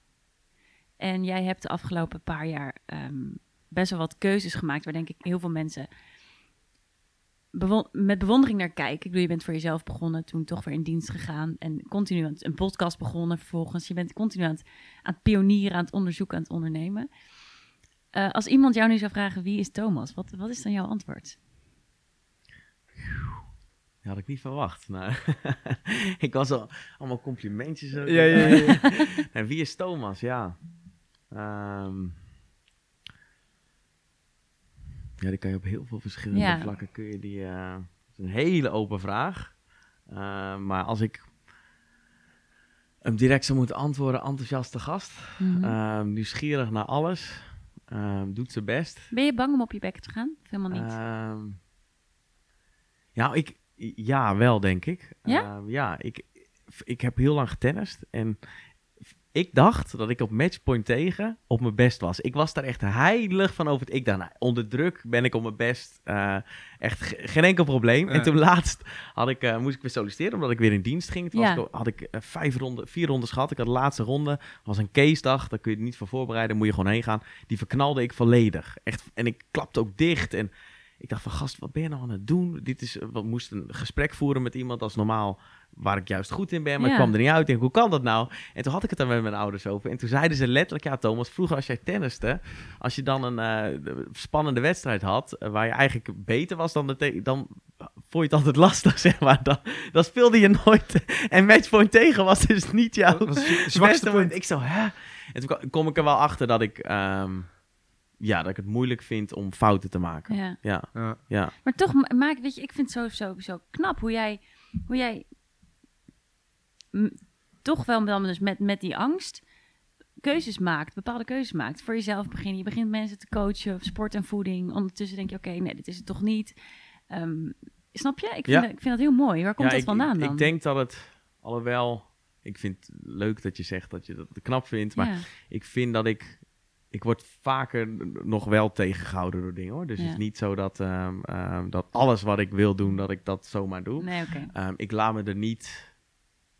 En jij hebt de afgelopen paar jaar ehm, best wel wat keuzes gemaakt, waar denk ik heel veel mensen met bewondering naar kijken. Ik bedoel, je bent voor jezelf begonnen, toen toch weer in dienst gegaan en continu aan een podcast begonnen vervolgens. Je bent continu aan het, aan het pionieren, aan het onderzoeken, aan het ondernemen. Eh, als iemand jou nu zou vragen, wie is Thomas? Wat, wat is dan jouw antwoord? Dat had ik niet verwacht. Nou, ik was al allemaal complimentjes. ook. Ja, ja, ja, en wie is Thomas? Ja. Ehm, ja, die kan je op heel veel verschillende Ja. vlakken kun je die. eh, het is een hele open vraag. Eh, maar als ik hem direct zou moeten antwoorden, enthousiaste gast. Mhm. Ehm, nieuwsgierig naar alles. Ehm, doet zijn best. Ben je bang om op je bek te gaan? Of helemaal niet? Ehm, ja, ik, ja, wel denk ik. Ja? Ehm, ja, ik, ik heb heel lang getennist en ik dacht dat ik op matchpoint tegen op mijn best was. Ik was daar echt heilig van over. Ik dacht, nou, onder druk ben ik op mijn best. Eh, echt ge- geen enkel probleem. Ja. En toen laatst had ik, eh, moest ik weer solliciteren omdat ik weer in dienst ging. Toen was ik, had ik eh, vijf ronden, vier rondes gehad. Ik had de laatste ronde. was een case dag. Daar kun je niet voor voorbereiden. Moet je gewoon heen gaan. Die verknalde ik volledig. Echt, en ik klapte ook dicht. En ik dacht van, gast, wat ben je nou aan het doen? Dit is, we moesten een gesprek voeren met iemand als normaal, waar ik juist goed in ben, maar Ja. ik kwam er niet uit. Ik denk, hoe kan dat nou? En toen had ik het daar met mijn ouders over. En toen zeiden ze letterlijk, ja Thomas, vroeger als jij tenniste, als je dan een eh, de- spannende wedstrijd had, eh, waar je eigenlijk beter was dan de dan vond je het altijd lastig, zeg maar. Dan, dan speelde je nooit. En matchpoint tegen was dus niet jouw Dat was je beste zwakste punt. Ik zo, hè? En toen kom ik er wel achter dat ik, ehm, ja, dat ik het moeilijk vind om fouten te maken. ja. Ja. Ja. Maar toch, ma- maak, weet je, ik vind het zo, zo, zo knap hoe jij, hoe jij toch wel dan dus met, met die angst keuzes maakt, bepaalde keuzes maakt. Voor jezelf beginnen. Je begint mensen te coachen op sport en voeding. Ondertussen denk je, oké, nee, dit is het toch niet. Ehm, snap je? Ik vind, Ja. dat, ik vind dat heel mooi. Waar komt Ja, dat ik, vandaan ik, dan? Ik denk dat het, alhoewel, ik vind het leuk dat je zegt dat je dat knap vindt, maar ja. ik vind dat ik, ik word vaker nog wel tegengehouden door dingen hoor. Dus het is niet zo dat, ehm, ehm, dat alles wat ik wil doen, dat ik dat zomaar doe. Nee, ik laat me er niet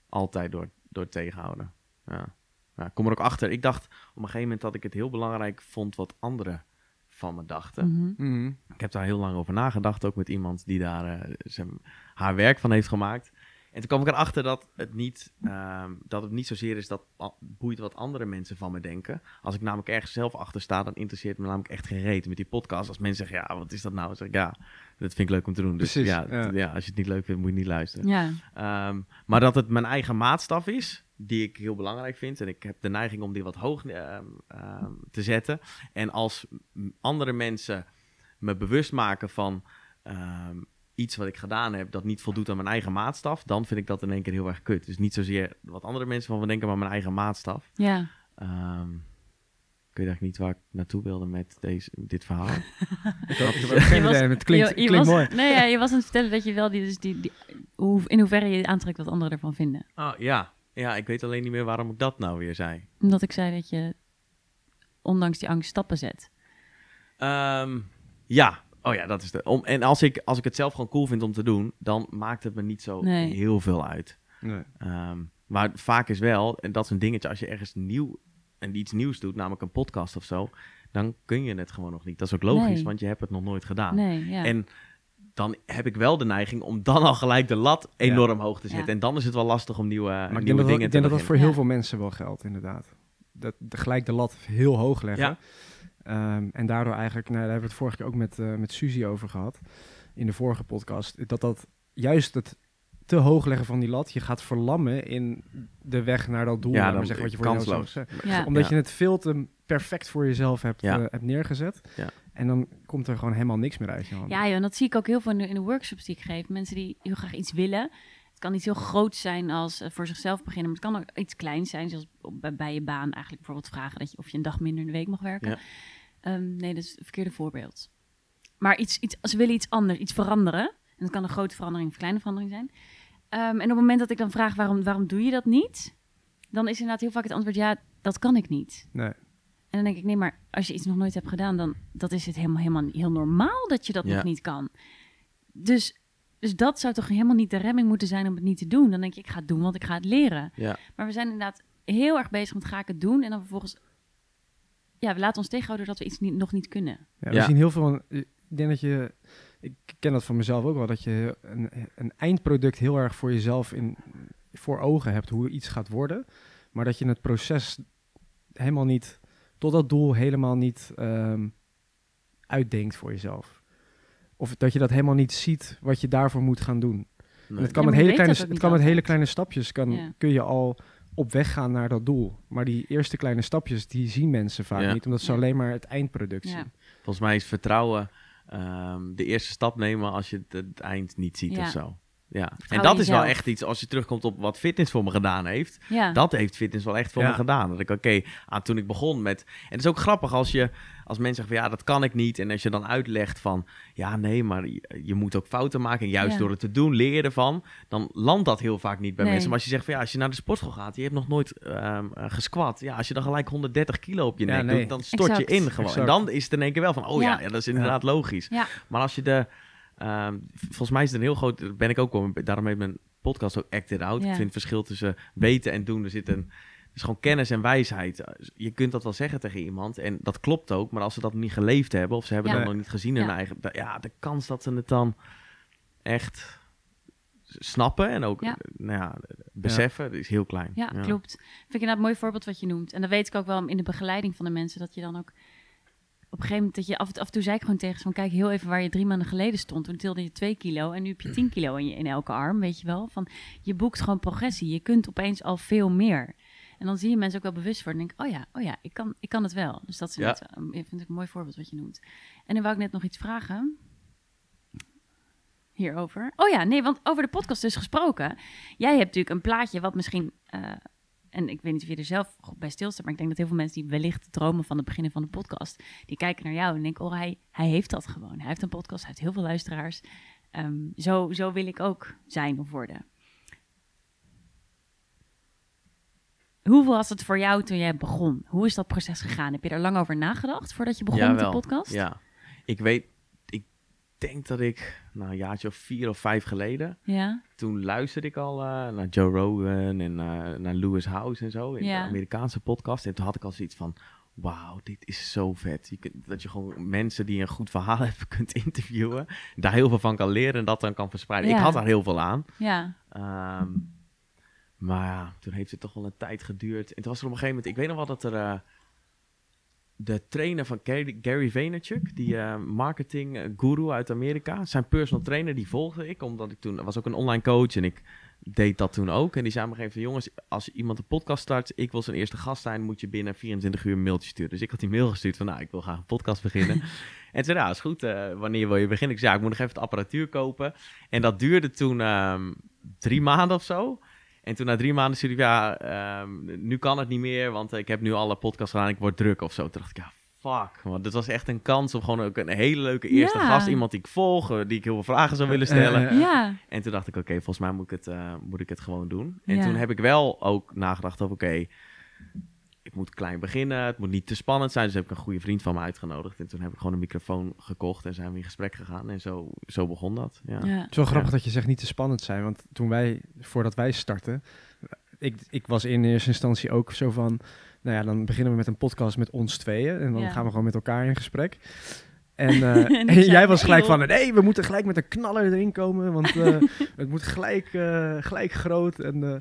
altijd door, door tegenhouden. Ja. Ja, ik kom er ook achter. Ik dacht op een gegeven moment dat ik het heel belangrijk vond wat anderen van me dachten. Mhm. Mhm. Ik heb daar heel lang over nagedacht, ook met iemand die daar eh, zijn, haar werk van heeft gemaakt. En toen kwam ik erachter dat het niet, ehm, dat het niet zozeer is dat a- boeit wat andere mensen van me denken. Als ik namelijk ergens zelf achter sta, dan interesseert me namelijk echt geen reet. Met die podcast, als mensen zeggen, ja, wat is dat nou? Dan zeg ik, ja, dat vind ik leuk om te doen. Dus Precies, ja, ja. als je het niet leuk vindt, moet je niet luisteren. Ja, Ehm, maar dat het mijn eigen maatstaf is, die ik heel belangrijk vind. En ik heb de neiging om die wat hoog ehm, ehm, te zetten. En als andere mensen me bewust maken van ehm, iets wat ik gedaan heb dat niet voldoet aan mijn eigen maatstaf, dan vind ik dat in één keer heel erg kut. Dus niet zozeer wat andere mensen van me denken, maar mijn eigen maatstaf. Ja. Ehm, ik weet eigenlijk niet waar ik naartoe wilde met deze, dit verhaal. Ik geen idee, het klinkt, je, je klinkt was, mooi. Nee, ja, je was aan het vertellen dat je wel die, dus die, die, hoe, in hoeverre je aantrekt wat anderen ervan vinden. Oh ja. ja, ik weet alleen niet meer waarom ik dat nou weer zei. Omdat ik zei dat je ondanks die angst stappen zet. Ehm, ja, oh ja, dat is de. Om, en als ik, als ik het zelf gewoon cool vind om te doen, dan maakt het me niet zo Nee. heel veel uit. Nee. Ehm, maar vaak is wel, en dat is een dingetje, als je ergens nieuw en iets nieuws doet, namelijk een podcast of zo, dan kun je het gewoon nog niet. Dat is ook logisch, Nee. want je hebt het nog nooit gedaan. Nee, ja. En dan heb ik wel de neiging om dan al gelijk de lat enorm hoog te zetten. Ja. En dan is het wel lastig om nieuwe, Maar ik nieuwe denk, dat, dat- dingen ik denk te dat dat voor heel Ja. veel mensen wel geldt, inderdaad. Dat de, gelijk de lat heel hoog leggen. Ja. Ehm, en daardoor eigenlijk, nou, daar hebben we het vorige keer ook met, eh met Suzy over gehad. In de vorige podcast. Dat dat juist het te hoog leggen van die lat je gaat verlammen in de weg naar dat doel. Ja, maar wat je voor jezelf kansloos. zegt. Ja. Omdat Ja. je het veel te perfect voor jezelf hebt, Ja. eh, hebt neergezet. Ja. En dan komt er gewoon helemaal niks meer uit je hand. Ja, joh, en dat zie ik ook heel veel in de, in de workshops die ik geef. Mensen die heel graag iets willen. Het kan iets heel groot zijn als eh, voor zichzelf beginnen, maar het kan ook iets kleins zijn, zoals bij, bij je baan eigenlijk bijvoorbeeld vragen dat je, of je een dag minder in de week mag werken. Ja. Ehm, nee, dat is het verkeerde voorbeeld. Maar iets, iets, ze willen iets anders, iets veranderen. En dat kan een grote verandering of een kleine verandering zijn. Ehm, en op het moment dat ik dan vraag waarom, waarom doe je dat niet, dan is inderdaad heel vaak het antwoord ja, dat kan ik niet. Nee. En dan denk ik, nee, maar als je iets nog nooit hebt gedaan, dan dat is het helemaal, helemaal heel normaal dat je dat Ja. nog niet kan. Dus, dus dat zou toch helemaal niet de remming moeten zijn om het niet te doen. Dan denk je, ik ga het doen, want ik ga het leren. Ja. Maar we zijn inderdaad heel erg bezig met ga ik het doen. En dan vervolgens, ja, we laten ons tegenhouden dat we iets niet, nog niet kunnen. Ja, we Ja. zien heel veel. van- Ik denk dat je. Ik ken dat van mezelf ook wel. Dat je een, een eindproduct heel erg voor jezelf in, voor ogen hebt. Hoe iets gaat worden. Maar dat je het proces helemaal niet. Tot dat doel helemaal niet ehm, uitdenkt voor jezelf. Of dat je dat helemaal niet ziet wat je daarvoor moet gaan doen. Nee. het kan Ja, met hele kleine, het kan met hele kleine stapjes. Kan, Ja. Kun je al op weg gaan naar dat doel. Maar die eerste kleine stapjes, die zien mensen vaak Ja. niet. Omdat ze Ja. alleen maar het eindproduct Ja. zien. Volgens mij is vertrouwen ehm, de eerste stap nemen als je het, het eind niet ziet Ja. of zo. Ja, en dat is wel echt iets, als je terugkomt op wat fitness voor me gedaan heeft. Ja, Dat heeft fitness wel echt voor Ja. me gedaan. Dat ik, oké, ah, toen ik begon met... En het is ook grappig als je, als mensen zeggen van, ja, dat kan ik niet. En als je dan uitlegt van, ja, nee, maar je, je moet ook fouten maken. En juist Ja. door het te doen, leer je ervan. Dan landt dat heel vaak niet bij Nee. mensen. Maar als je zegt van, ja, als je naar de sportschool gaat, je hebt nog nooit ehm eh, gesquat. Ja, als je dan gelijk 130 kilo op je Ja, nek nee. doet, dan stort Exact. je in gewoon. Exact. En dan is het in één keer wel van, oh ja, Ja. ja, dat is inderdaad logisch. Ja. Maar als je de... ehm, volgens mij is het een heel groot... Ben ik ook wel... Daarom heet mijn podcast ook Act It Out. Ja. Ik vind het verschil tussen weten en doen. Er zit een... Het is gewoon kennis en wijsheid. Je kunt dat wel zeggen tegen iemand. En dat klopt ook. Maar als ze dat niet geleefd hebben... of ze hebben Ja. dat nog niet gezien in hun Ja. eigen... da- Ja, de kans dat ze het dan echt snappen... en ook Ja. nou ja, beseffen... is heel klein. Ja, klopt. Vind ik inderdaad een mooi voorbeeld wat je noemt. En dat weet ik ook wel in de begeleiding van de mensen, dat je dan ook op een gegeven moment, dat je af, en- af en toe zei ik gewoon tegen ze van, kijk heel even waar je drie maanden geleden stond. Toen tilde je twee kilo en nu heb je tien kilo in, je, in elke arm, weet je wel. Van, je boekt gewoon progressie. Je kunt opeens al veel meer. En dan zie je mensen ook wel bewust worden en denk oh ja, oh ja, ik kan, ik kan het wel. Dus dat is Ja. um, vind ik een mooi voorbeeld wat je noemt. En dan wou ik net nog iets vragen. Hierover. Oh ja, nee, want over de podcast dus gesproken. Jij hebt natuurlijk een plaatje wat misschien eh, en ik weet niet of je er zelf bij stilstaat, maar ik denk dat heel veel mensen die wellicht dromen van het beginnen van de podcast, die kijken naar jou en denken, oh, hij, hij heeft dat gewoon. Hij heeft een podcast, hij heeft heel veel luisteraars. Ehm, zo, zo wil ik ook zijn of worden. Hoe was het voor jou toen jij begon? Hoe is dat proces gegaan? Heb je er lang over nagedacht voordat je begon met de podcast? Ja, ik weet... Denk dat ik... Nou, een jaartje of vier of vijf geleden... Ja? toen luisterde ik al eh, naar Joe Rogan en eh, naar Lewis House en zo, in Ja. de Amerikaanse podcast. En toen had ik al zoiets van, wauw, dit is zo vet. Je kunt, dat je gewoon mensen die een goed verhaal hebben kunt interviewen, daar heel veel van kan leren en dat dan kan verspreiden. Ik had daar heel veel aan. Ja. Ehm, maar ja, toen heeft het toch wel een tijd geduurd. En toen was er op een gegeven moment, ik weet nog wel dat er... eh, de trainer van Gary, Vaynerchuk, die eh, marketing eh, guru uit Amerika, zijn personal trainer, die volgde ik, omdat ik toen, was ook een online coach en ik deed dat toen ook. En die zei me gegeven jongens, als iemand een podcast start, ik wil zijn eerste gast zijn, moet je binnen 24 uur een mailtje sturen. Dus ik had die mail gestuurd van, nou, ik wil graag een podcast beginnen. en toen, nou, is goed, eh, wanneer wil je beginnen? Ik zei, ja, ik moet nog even de apparatuur kopen. En dat duurde toen ehm, drie maanden of zo. En toen na drie maanden stuurde ik, ja, ehm, nu kan het niet meer, want ik heb nu alle podcasts gedaan, ik word druk of zo. Toen dacht ik, ja, fuck. Want dit was echt een kans om gewoon ook een hele leuke eerste Ja. gast, iemand die ik volg, eh, die ik heel veel vragen zou willen stellen. Ja, En toen dacht ik, oké, volgens mij moet ik, het, eh, moet ik het gewoon doen. En Ja. toen heb ik wel ook nagedacht over, oké, moet klein beginnen. Het moet niet te spannend zijn. Dus heb ik een goede vriend van me uitgenodigd. En toen heb ik gewoon een microfoon gekocht en zijn we in gesprek gegaan. En zo, zo begon dat. Ja. ja. Het is wel grappig dat je zegt niet te spannend zijn. Want toen wij, voordat wij startten, ik, ik was in eerste instantie ook zo van, nou ja, dan beginnen we met een podcast met ons tweeën. En dan Ja. gaan we gewoon met elkaar in gesprek. En, eh, En jij was gelijk van, nee, we moeten gelijk met een knaller erin komen. Want eh, het moet gelijk, eh, gelijk groot. En eh,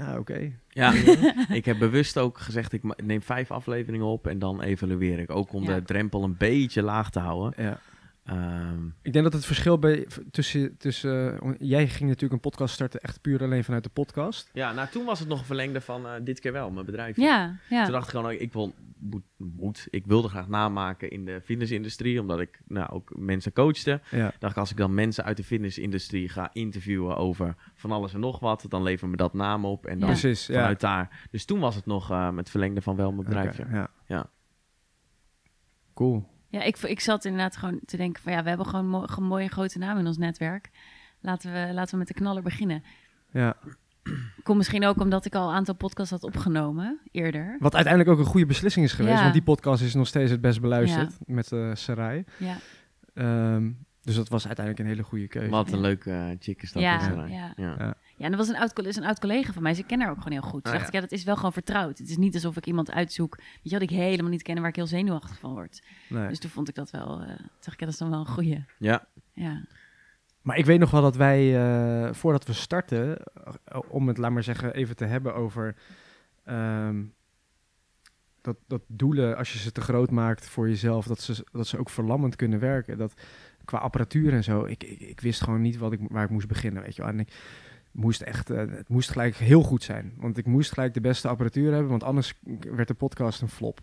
ja, oké. Ja, ik heb bewust ook gezegd, ik neem vijf afleveringen op en dan evalueer ik. Ook om Ja. de drempel een beetje laag te houden. Ja. Ehm, Ik denk dat het verschil bij, tussen, tussen eh, jij ging natuurlijk een podcast starten echt puur alleen vanuit de podcast. ja, nou toen was het nog een verlengde van eh, dit keer wel, mijn bedrijf. Ja, ja. Toen dacht ik gewoon, ik wil, moet, moet, ik wilde graag namaken in de fitnessindustrie, omdat ik nou, ook mensen coachte. Ja. dacht ik, als ik dan mensen uit de fitnessindustrie ga interviewen over van alles en nog wat, dan leveren me dat naam op en dan Ja. Precies, ja. vanuit daar. Dus toen was het nog eh het verlengde van wel mijn bedrijf. Ja. Ja. Cool. Ja, ik, ik zat inderdaad gewoon te denken van ja, we hebben gewoon mo- een mooie grote naam in ons netwerk. Laten we, laten we met de knaller beginnen. Ja. Komt misschien ook omdat ik al een aantal podcasts had opgenomen eerder. Wat uiteindelijk ook een goede beslissing is geweest. Ja. Want die podcast is nog steeds het best beluisterd met eh Sarai. Ja, Ehm, dus dat was uiteindelijk een hele goede keuze. Wat een Ja. leuke eh, chick is dat. Ja, ja. Ja. En dat was een oud, is een oud collega van mij. Ze kennen haar ook gewoon heel goed. Toen Ah, dacht ja. ik, ja, dat is wel gewoon vertrouwd. Het is niet alsof ik iemand uitzoek, weet je, wat ik helemaal niet ken en waar ik heel zenuwachtig van word. Nee. Dus toen vond ik dat wel, eh toen dacht ik, ja, dat is dan wel een goeie. Ja. Ja, Maar ik weet nog wel dat wij, eh, voordat we starten, eh, om het, laat maar zeggen, even te hebben over ehm, dat, dat doelen, als je ze te groot maakt voor jezelf, dat ze, dat ze ook verlammend kunnen werken. Dat qua apparatuur en zo, ik, ik, ik wist gewoon niet wat ik, waar ik moest beginnen, weet je wel. En ik moest echt, eh, het moest gelijk heel goed zijn. Want ik moest gelijk de beste apparatuur hebben, want anders werd de podcast een flop.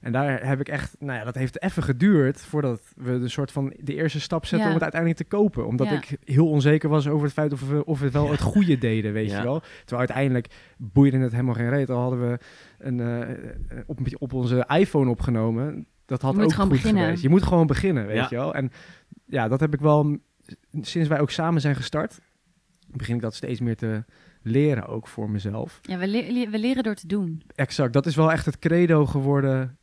En daar heb ik echt, nou ja, dat heeft even geduurd voordat we de soort van de eerste stap zetten Ja. om het uiteindelijk te kopen. Omdat Ja. ik heel onzeker was over het feit of we, of we wel Ja. het goede deden, weet Ja. je wel. Terwijl uiteindelijk boeide het helemaal geen reet. Al hadden we een, eh, op, op onze iPhone opgenomen. Dat had Je moet ook gewoon goed beginnen. geweest. Je moet gewoon beginnen, weet Ja. je wel. En ja, dat heb ik wel, sinds wij ook samen zijn gestart, begin ik dat steeds meer te leren ook voor mezelf. ja we, le- we leren door te doen. Exact, dat is wel echt het credo geworden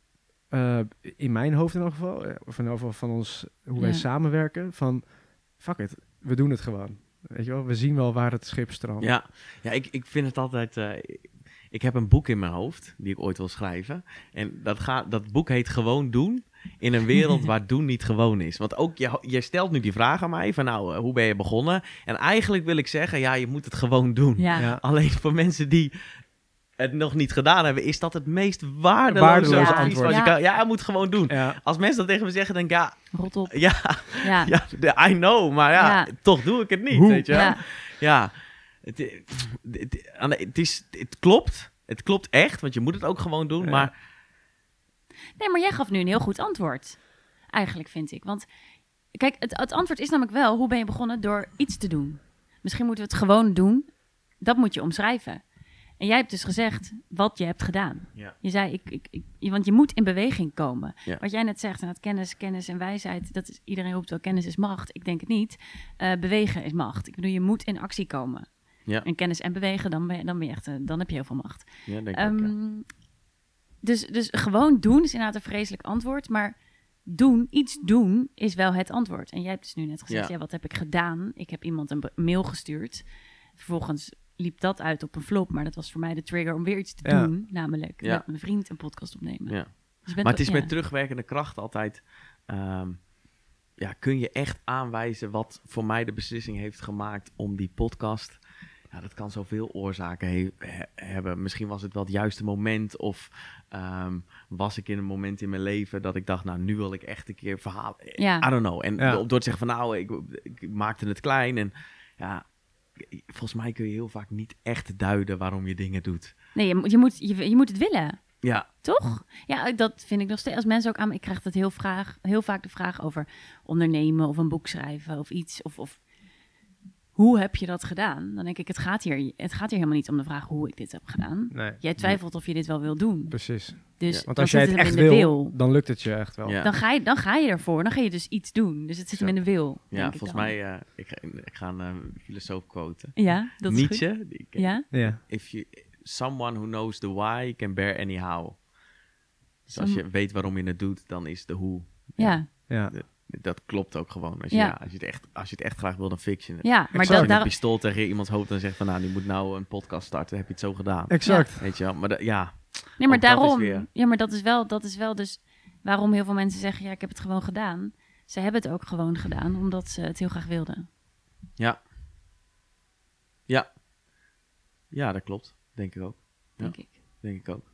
eh, in mijn hoofd in elk geval. eh, Of in ieder geval van ons, hoe wij Ja. samenwerken. Van, fuck it, we doen het gewoon. Weet je wel, we zien wel waar het schip strandt. Ja, ja ik, ik vind het altijd. eh, ik heb een boek in mijn hoofd die ik ooit wil schrijven. En dat, gaat, dat boek heet Gewoon doen. In een wereld waar doen niet gewoon is. Want ook, je, je stelt nu die vraag aan mij: van nou, eh, hoe ben je begonnen? En eigenlijk wil ik zeggen: ja, je moet het gewoon doen. Ja, Ja. Alleen voor mensen die het nog niet gedaan hebben, is dat het meest waardeloze, antwoord. wat je Ja. kan. Ja, je moet gewoon doen. Ja. Als mensen dat tegen me zeggen, denk ik ja, rot op. ja, Ja, ja, de- I know, maar ja, Ja. toch doe ik het niet, Hoe? weet je wel? Ja. Ja, het, het, het, is, het klopt. Het klopt echt, want je moet het ook gewoon doen. Ja. Maar Nee, maar jij gaf nu een heel goed antwoord. Eigenlijk vind ik. Want kijk, het, het antwoord is namelijk wel: hoe ben je begonnen door iets te doen? Misschien moeten we het gewoon doen. Dat moet je omschrijven. En jij hebt dus gezegd wat je hebt gedaan. Ja. Je zei, ik, ik, ik, want je moet in beweging komen. Ja. Wat jij net zegt, en dat kennis, kennis en wijsheid, dat is, iedereen roept wel kennis is macht. Ik denk het niet. Eh, bewegen is macht. Ik bedoel, je moet in actie komen. Ja. En kennis en bewegen, dan ben je, dan ben je echt, eh, dan heb je heel veel macht. ja, denk ik ook, ja. Ehm, dus, dus gewoon doen is inderdaad een vreselijk antwoord. Maar doen, iets doen, is wel het antwoord. En jij hebt dus nu net gezegd, Ja. ja, wat heb ik gedaan? Ik heb iemand een mail gestuurd. Vervolgens liep dat uit op een flop. Maar dat was voor mij de trigger om weer iets te Ja. doen. Namelijk Ja. met mijn vriend een podcast opnemen. Ja. Dus Maar het is met terugwerkende kracht altijd... ehm, ja, kun je echt aanwijzen wat voor mij de beslissing heeft gemaakt om die podcast... Ja, dat kan zoveel oorzaken he- he- hebben. Misschien was het wel het juiste moment of ehm, was ik in een moment in mijn leven dat ik dacht, nou, nu wil ik echt een keer verhalen. Ja. I don't know. En Ja. door te zeggen van, nou, ik, ik maakte het klein en ja, volgens mij kun je heel vaak niet echt duiden waarom je dingen doet. Nee, je, moet- je, moet, je, je moet het willen. Ja, Toch? Ja, dat vind ik nog steeds. Als mensen ook aan me, ik krijg dat heel, vraag, heel vaak de vraag over ondernemen of een boek schrijven of iets. Of, of hoe heb je dat gedaan? Dan denk ik, het gaat, hier, het gaat hier helemaal niet om de vraag hoe ik dit heb gedaan. Nee, Jij twijfelt of je dit wel wil doen. precies. Dus Ja. Want dan als jij het echt wil, dan lukt het je echt wel. Ja. Dan, ga je, dan ga je ervoor. Dan ga je dus iets doen. Dus het zit hem in de wil. ja denk ik volgens mij, eh, ik, ga, ik ga een eh, filosoof quoten. Ja, dat is goed. Nietzsche, die ken- Ja? Ja. if you, someone who knows the why can bear any how. Dus als je weet waarom je het doet, dan is de hoe. Ja, Ja. Dat klopt ook gewoon. Als je, Ja. ja. als je, het, echt, als je het echt graag wil, dan fiction het. ja maar Exact. dat, Als je daar, een pistool tegen iemands hoofd en zegt van... nou, die moet nou een podcast starten, heb je het zo gedaan. Exact. Weet je wel? Maar da- ja, nee, maar ook dat is daarom. weer- Ja, maar dat is, wel, dat is wel dus waarom heel veel mensen zeggen: ja, ik heb het gewoon gedaan. Ze hebben het ook gewoon gedaan omdat ze het heel graag wilden. ja. Ja. Ja, dat klopt. Denk ik ook. Ja. Denk ik. Denk ik ook.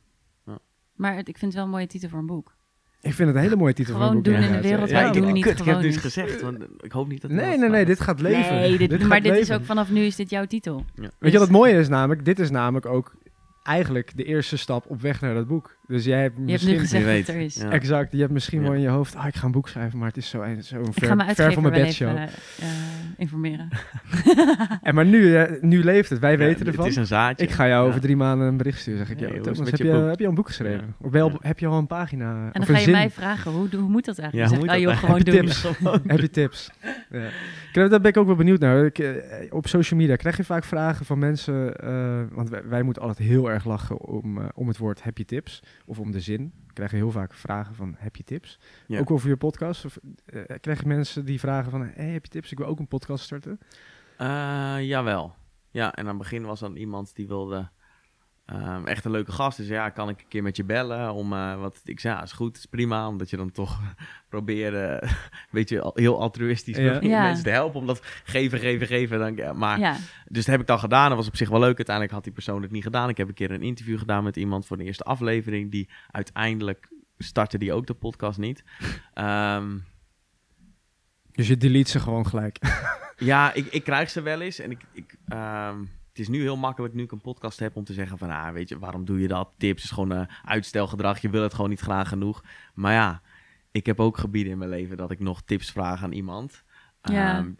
Maar het- ik vind het wel een mooie titel voor een boek. Ik vind het een hele mooie titel Gewoon van een boek. doen in de wereld Ja, waar ik- doen niet kut, ik heb het dus gezegd. Want ik hoop niet dat... Nee, nee, nee, dit gaat leven. Nee, dit, Dit maar gaat dit is ook vanaf nu is dit jouw titel. Ja. Weet je wat het mooie is namelijk? Dit is namelijk ook eigenlijk de eerste stap op weg naar dat boek. Dus jij hebt Je hebt misschien... nu gezegd Wie dat het er weet. is. Ja. Exact, je hebt misschien Ja. wel in je hoofd... Ah, ik ga een boek schrijven, maar het is zo, zo Ik ver, ga mijn ver van mijn wel bedshow. eh, informeren. En maar nu, eh, nu leeft het. Wij Ja, weten Het ervan. is een zaadje. Ik ga jou Ja. over drie maanden een bericht sturen. Zeg ik, Hey, "Yo, hoe is Thomas, het heb, je, je boek?" heb je al een boek geschreven? Of Ja. heb je al een pagina? En of dan ga je zin? mij vragen, hoe, hoe moet dat eigenlijk? Ja, hoe zeg ik, moet ah, joh, dat? gewoon doen. tips? heb je tips? Ja. Ik- Daar ben ik ook wel benieuwd naar. Ik, op social media krijg je vaak vragen van mensen... eh, want wij, wij moeten altijd heel erg lachen om, om het woord heb je tips? Of om de zin. We krijgen heel vaak vragen van heb je tips? Ja. Ook over je podcast. Of, eh, krijg je mensen die vragen van hey, heb je tips? Ik wil ook een podcast starten. Eh, jawel. Ja, en aan het begin was dan iemand die wilde ehm, echt een leuke gast. Dus ja, kan ik een keer met je bellen? Om, eh, wat, ik zei, ja, is goed, is prima. Omdat je dan toch probeert, eh, weet je, al- heel altruïstisch Ja. mensen te helpen. Omdat geven, geven, geven. Dan, ja, maar, Ja, Dus dat heb ik dan gedaan. Dat was op zich wel leuk. Uiteindelijk had die persoon het niet gedaan. Ik heb een keer een interview gedaan met iemand voor de eerste aflevering. Die uiteindelijk startte die ook de podcast niet. Ehm, Dus je delete ze gewoon gelijk. Ja, ik, ik krijg ze wel eens. En ik, ik, ehm, het is nu heel makkelijk, nu ik een podcast heb, om te zeggen van... Ah, weet je, waarom doe je dat? Tips is gewoon eh, uitstelgedrag. Je wil het gewoon niet graag genoeg. Maar ja, ik heb ook gebieden in mijn leven dat ik nog tips vraag aan iemand. Ja. Ehm,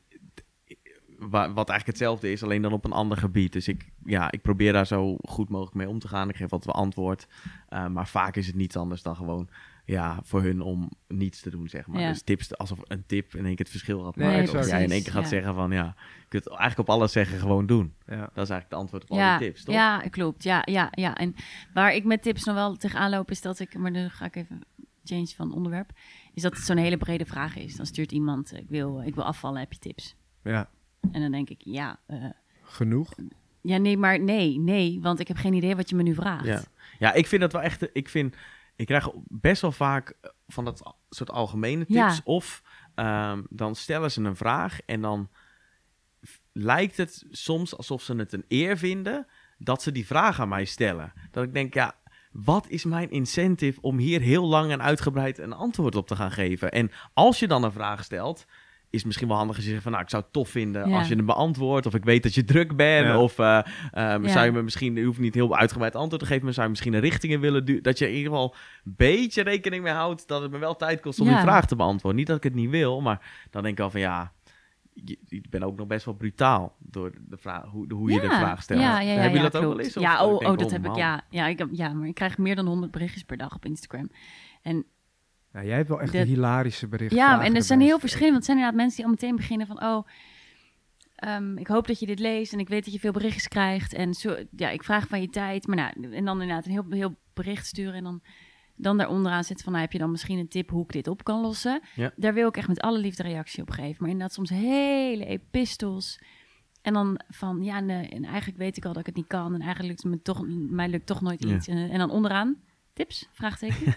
wat eigenlijk hetzelfde is, alleen dan op een ander gebied. Dus ik, ja, ik probeer daar zo goed mogelijk mee om te gaan. Ik geef wat antwoord. Eh, maar vaak is het niets anders dan gewoon... Ja, voor hun om niets te doen, zeg maar. Ja. Dus tips, alsof een tip in één keer het verschil Nee, exact. of jij in één keer gaat ja. zeggen van... Ja, je kunt eigenlijk op alles zeggen, gewoon doen. ja. Dat is eigenlijk de antwoord op al ja, die tips, toch? ja, klopt. Ja, ja, ja. En waar ik met tips nog wel tegenaan loop, is dat ik, maar nu ga ik even change van onderwerp, is dat het zo'n hele brede vraag is. Dan stuurt iemand, ik wil, ik wil afvallen, heb je tips? ja, En dan denk ik, ja, eh, genoeg. ja, nee, maar nee, nee, want ik heb geen idee wat je me nu vraagt. Ja. Ja, ik vind dat wel echt... Ik vind... Ik krijg best wel vaak eh, van dat soort algemene tips. Ja. Of ehm, dan stellen ze een vraag en dan lijkt het soms alsof ze het een eer vinden dat ze die vraag aan mij stellen. Dat ik denk, ja, wat is mijn incentive om hier heel lang en uitgebreid een antwoord op te gaan geven? En als je dan een vraag stelt, is het misschien wel handig als je zegt van, nou, ik zou het tof vinden Ja. als je hem beantwoordt. Of ik weet dat je druk bent. Ja. Of eh, ehm, Ja. zou je me misschien, je hoeft niet heel uitgebreid antwoord te geven, maar zou je misschien een richting in willen duwen. Dat je in ieder geval een beetje rekening mee houdt dat het me wel tijd kost om Ja. die vraag te beantwoorden. Niet dat ik het niet wil, maar dan denk ik al van ja, je, ik ben ook nog best wel brutaal door de vraag, hoe, hoe je de vraag stelt. Ja, ja, jullie ja, dat ook wel eens? Of Ja, oh, denk, oh, dat heb ik, ja. Ja, ik heb, ja, maar ik krijg meer dan 100 berichtjes per dag op Instagram. En Ja, jij hebt wel echt De- een hilarische bericht. Ja, en er zijn heel verschillende. Want het zijn inderdaad mensen die al meteen beginnen van... oh, ehm, ik hoop dat je dit leest en ik weet dat je veel berichtjes krijgt. En zo, ja, ik vraag van je tijd. Maar nou, en dan inderdaad een heel, heel bericht sturen en dan... Dan daaronderaan zit van, nou, heb je dan misschien een tip hoe ik dit op kan lossen? Ja. Daar wil ik echt met alle liefde reactie op geven. Maar inderdaad soms hele epistels. En dan van, ja, nee, en eigenlijk weet ik al dat ik het niet kan. En eigenlijk lukt het me toch, mij lukt toch nooit Ja. iets. En, en dan onderaan, tips? Vraagteken.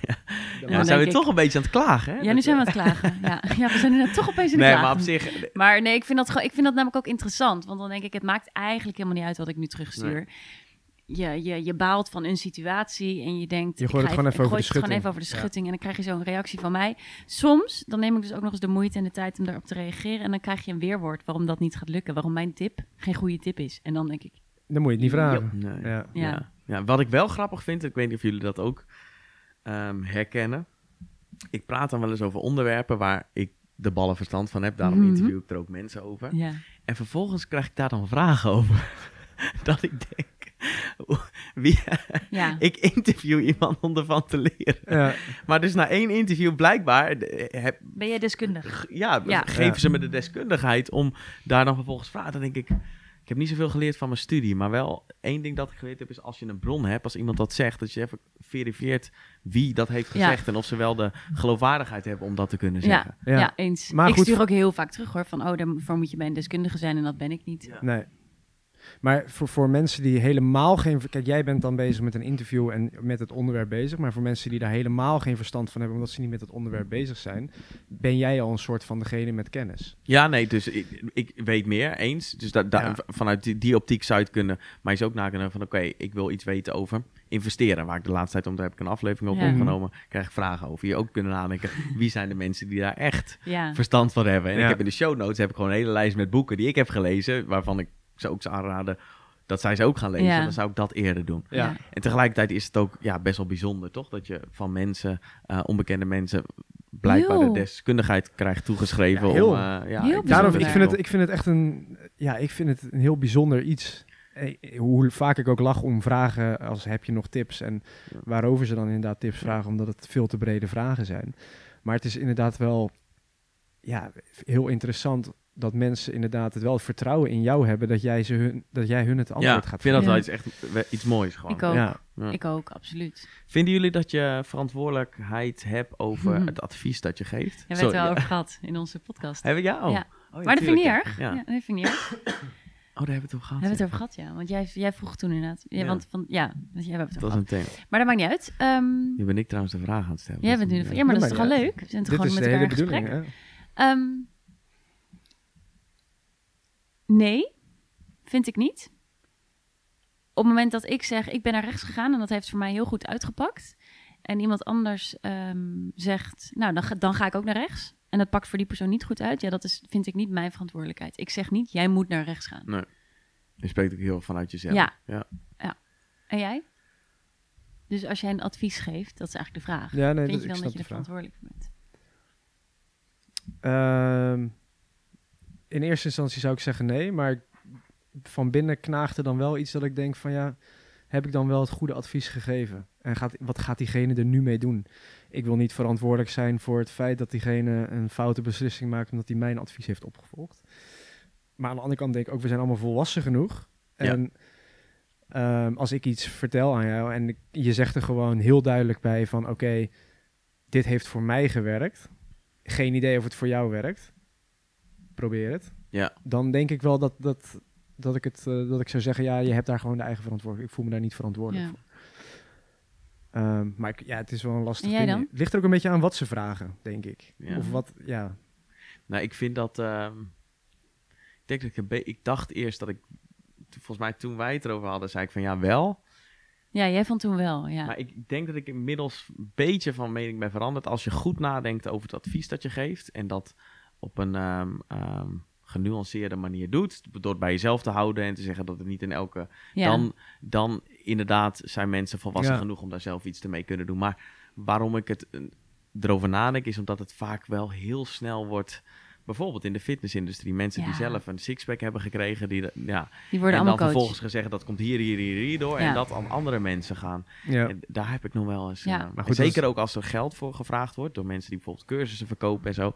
Ja, dan dan zijn we ik- toch een beetje aan het klagen, hè? Ja, nu zijn we eh, aan het klagen. Ja, ja we zijn er toch opeens in de Nee, klagen. maar op zich... Maar nee, ik vind, dat, gewoon- ik vind dat namelijk ook interessant. Want dan denk ik, het maakt eigenlijk helemaal niet uit wat ik nu terugstuur. je, je, je baalt van een situatie en je denkt... Je ik gooit ga het gewoon even ik over het gewoon schutting. even over de Ja. schutting. En dan krijg je zo'n reactie van mij. Soms, dan neem ik dus ook nog eens de moeite en de tijd om daarop te reageren. En dan krijg je een weerwoord waarom dat niet gaat lukken. Waarom mijn tip geen goede tip is. En dan denk ik, Dan moet je het niet vragen. Nee. Ja. Ja. Ja. Wat ik wel grappig vind, ik weet niet of jullie dat ook ehm, herkennen. Ik praat dan wel eens over onderwerpen waar ik de ballen verstand van heb. Daarom Mhm. interview ik er ook mensen over. ja. En vervolgens krijg ik daar dan vragen over. dat ik denk, wie, Ja, ik interview iemand om ervan te leren. Ja. Maar dus na één interview blijkbaar eh, heb, ben jij deskundig? G- ja, Ja. geven Ja. ze me de deskundigheid om daar dan vervolgens vragen. Dan denk ik, ik heb niet zoveel geleerd van mijn studie, maar wel één ding dat ik geleerd heb is als je een bron hebt, als iemand dat zegt, dat je even verifieert wie dat heeft Ja. gezegd en of ze wel de geloofwaardigheid hebben om dat te kunnen Ja, zeggen. ja. Ja. eens. Maar ik goed- stuur ook heel vaak terug hoor, van oh, daarvoor moet je bij een deskundige zijn en dat ben ik niet. Ja. Nee. Maar voor, voor mensen die helemaal geen... Kijk, jij bent dan bezig met een interview en met het onderwerp bezig. Maar voor mensen die daar helemaal geen verstand van hebben... omdat ze niet met het onderwerp bezig zijn... ben jij al een soort van degene met kennis. Ja, nee, dus ik, ik weet meer, eens. Dus da, da- Ja. v- vanuit die, die optiek zou je het kunnen, maar je zou ook na kunnen van, oké, ik wil iets weten over investeren, waar ik de laatste tijd, om daar heb ik een aflevering op Ja. opgenomen, krijg ik vragen over. Je ook kunnen nadenken, wie zijn de mensen die daar echt Ja, verstand van hebben. En Ja. ik heb in de show notes heb ik gewoon een hele lijst met boeken die ik heb gelezen, waarvan ik ze ook zou aanraden dat zij ze ook gaan lezen. Ja. Dan zou ik dat eerder doen. Ja. En tegelijkertijd is het ook ja, best wel bijzonder, toch? Dat je van mensen, eh, onbekende mensen, blijkbaar Heel. de deskundigheid krijgt toegeschreven. Ja, heel. om, eh, ja, Heel ik- Daarom, ik vind, het, ik vind het echt een... Ja, ik vind het een heel bijzonder iets. Eh, Hoe vaak ik ook lach om vragen als heb je nog tips... en waarover ze dan inderdaad tips vragen... omdat het veel te brede vragen zijn. Maar het is inderdaad wel ja, heel interessant... dat mensen inderdaad het wel het vertrouwen in jou hebben... dat jij, ze hun, dat jij hun het ja, antwoord ik gaat vind dat Ja. wel iets, echt we- iets moois gewoon. Ik ook. Ja. Ja. Ik ook, absoluut. Vinden jullie dat je verantwoordelijkheid hebt over Mhm. het advies dat je geeft? Hebben we het wel ja. over gehad in onze podcast. Hebben we ja? Oh. Ja. Oh, maar dat vind ik niet erg. Ja. Dat vind ik niet erg. Oh, daar hebben we het over gehad. We hebben het ja. over gehad, ja. Want jij, jij vroeg toen inderdaad. Ja, Ja. Want van, ja, want jij hebt het Dat over was gehad. een thema. Maar dat maakt niet uit. Ehm, Nu ben ik trouwens de vraag aan het stellen. jij Dat bent nu is- de, ja, maar dat is toch wel ja. leuk? We zijn toch Dit gewoon is met de elkaar hele in gesprek? Nee, vind ik niet. Op het moment dat ik zeg, ik ben naar rechts gegaan en dat heeft voor mij heel goed uitgepakt. En iemand anders ehm, zegt, nou dan ga, dan ga ik ook naar rechts. En dat pakt voor die persoon niet goed uit. Ja, dat is, vind ik niet mijn verantwoordelijkheid. Ik zeg niet, jij moet naar rechts gaan. Je spreekt ook heel vanuit jezelf. Ja. ja. En jij? Dus als jij een advies geeft, dat is eigenlijk de vraag. Ja, nee, vind dat, je ik dan snap dat je de er vraag. verantwoordelijk voor bent? Ehm, in eerste instantie zou ik zeggen nee, maar van binnen knaagt er dan wel iets dat ik denk van ja, heb ik dan wel het goede advies gegeven? En gaat, wat gaat diegene er nu mee doen? Ik wil niet verantwoordelijk zijn voor het feit dat diegene een foute beslissing maakt omdat hij mijn advies heeft opgevolgd. Maar aan de andere kant denk ik ook, we zijn allemaal volwassen genoeg. Ja. En ehm, als ik iets vertel aan jou en ik- je zegt er gewoon heel duidelijk bij van oké, dit heeft voor mij gewerkt. Geen idee of het voor jou werkt. Probeer het. Ja. Dan denk ik wel dat, dat, dat, ik het, eh, dat ik zou zeggen, ja, je hebt daar gewoon de eigen verantwoordelijkheid. Ik voel me daar niet verantwoordelijk Ja. voor. Ehm, maar ik, ja, het is wel een lastig ding. dan? Het ligt er ook een beetje aan wat ze vragen, denk ik. Ja. Of wat, ja. Nou, ik vind dat... ehm, ik, denk dat ik, een be- ik dacht eerst dat ik... Volgens mij toen wij het erover hadden, zei ik van ja, wel. Ja, jij vond toen wel, ja. Maar ik denk dat ik inmiddels een beetje van mening ben veranderd. Als je goed nadenkt over het advies dat je geeft. En dat op een ehm, ehm, genuanceerde manier doet. Door het bij jezelf te houden en te zeggen dat het niet in elke... ja. Dan, dan inderdaad zijn mensen volwassen Ja. genoeg om daar zelf iets te mee kunnen doen. Maar waarom ik het eh, erover nadenk is omdat het vaak wel heel snel wordt... Bijvoorbeeld in de fitnessindustrie. Mensen die zelf een sixpack hebben gekregen. Die, ja, Die en worden dan allemaal coach. vervolgens gezegd dat komt hier, hier, hier, hier door. Ja. En dat aan andere mensen gaan. ja. En daar heb ik nog wel eens. Ja. eh, Maar goed, zeker is- ook als er geld voor gevraagd wordt door mensen die bijvoorbeeld cursussen verkopen en zo.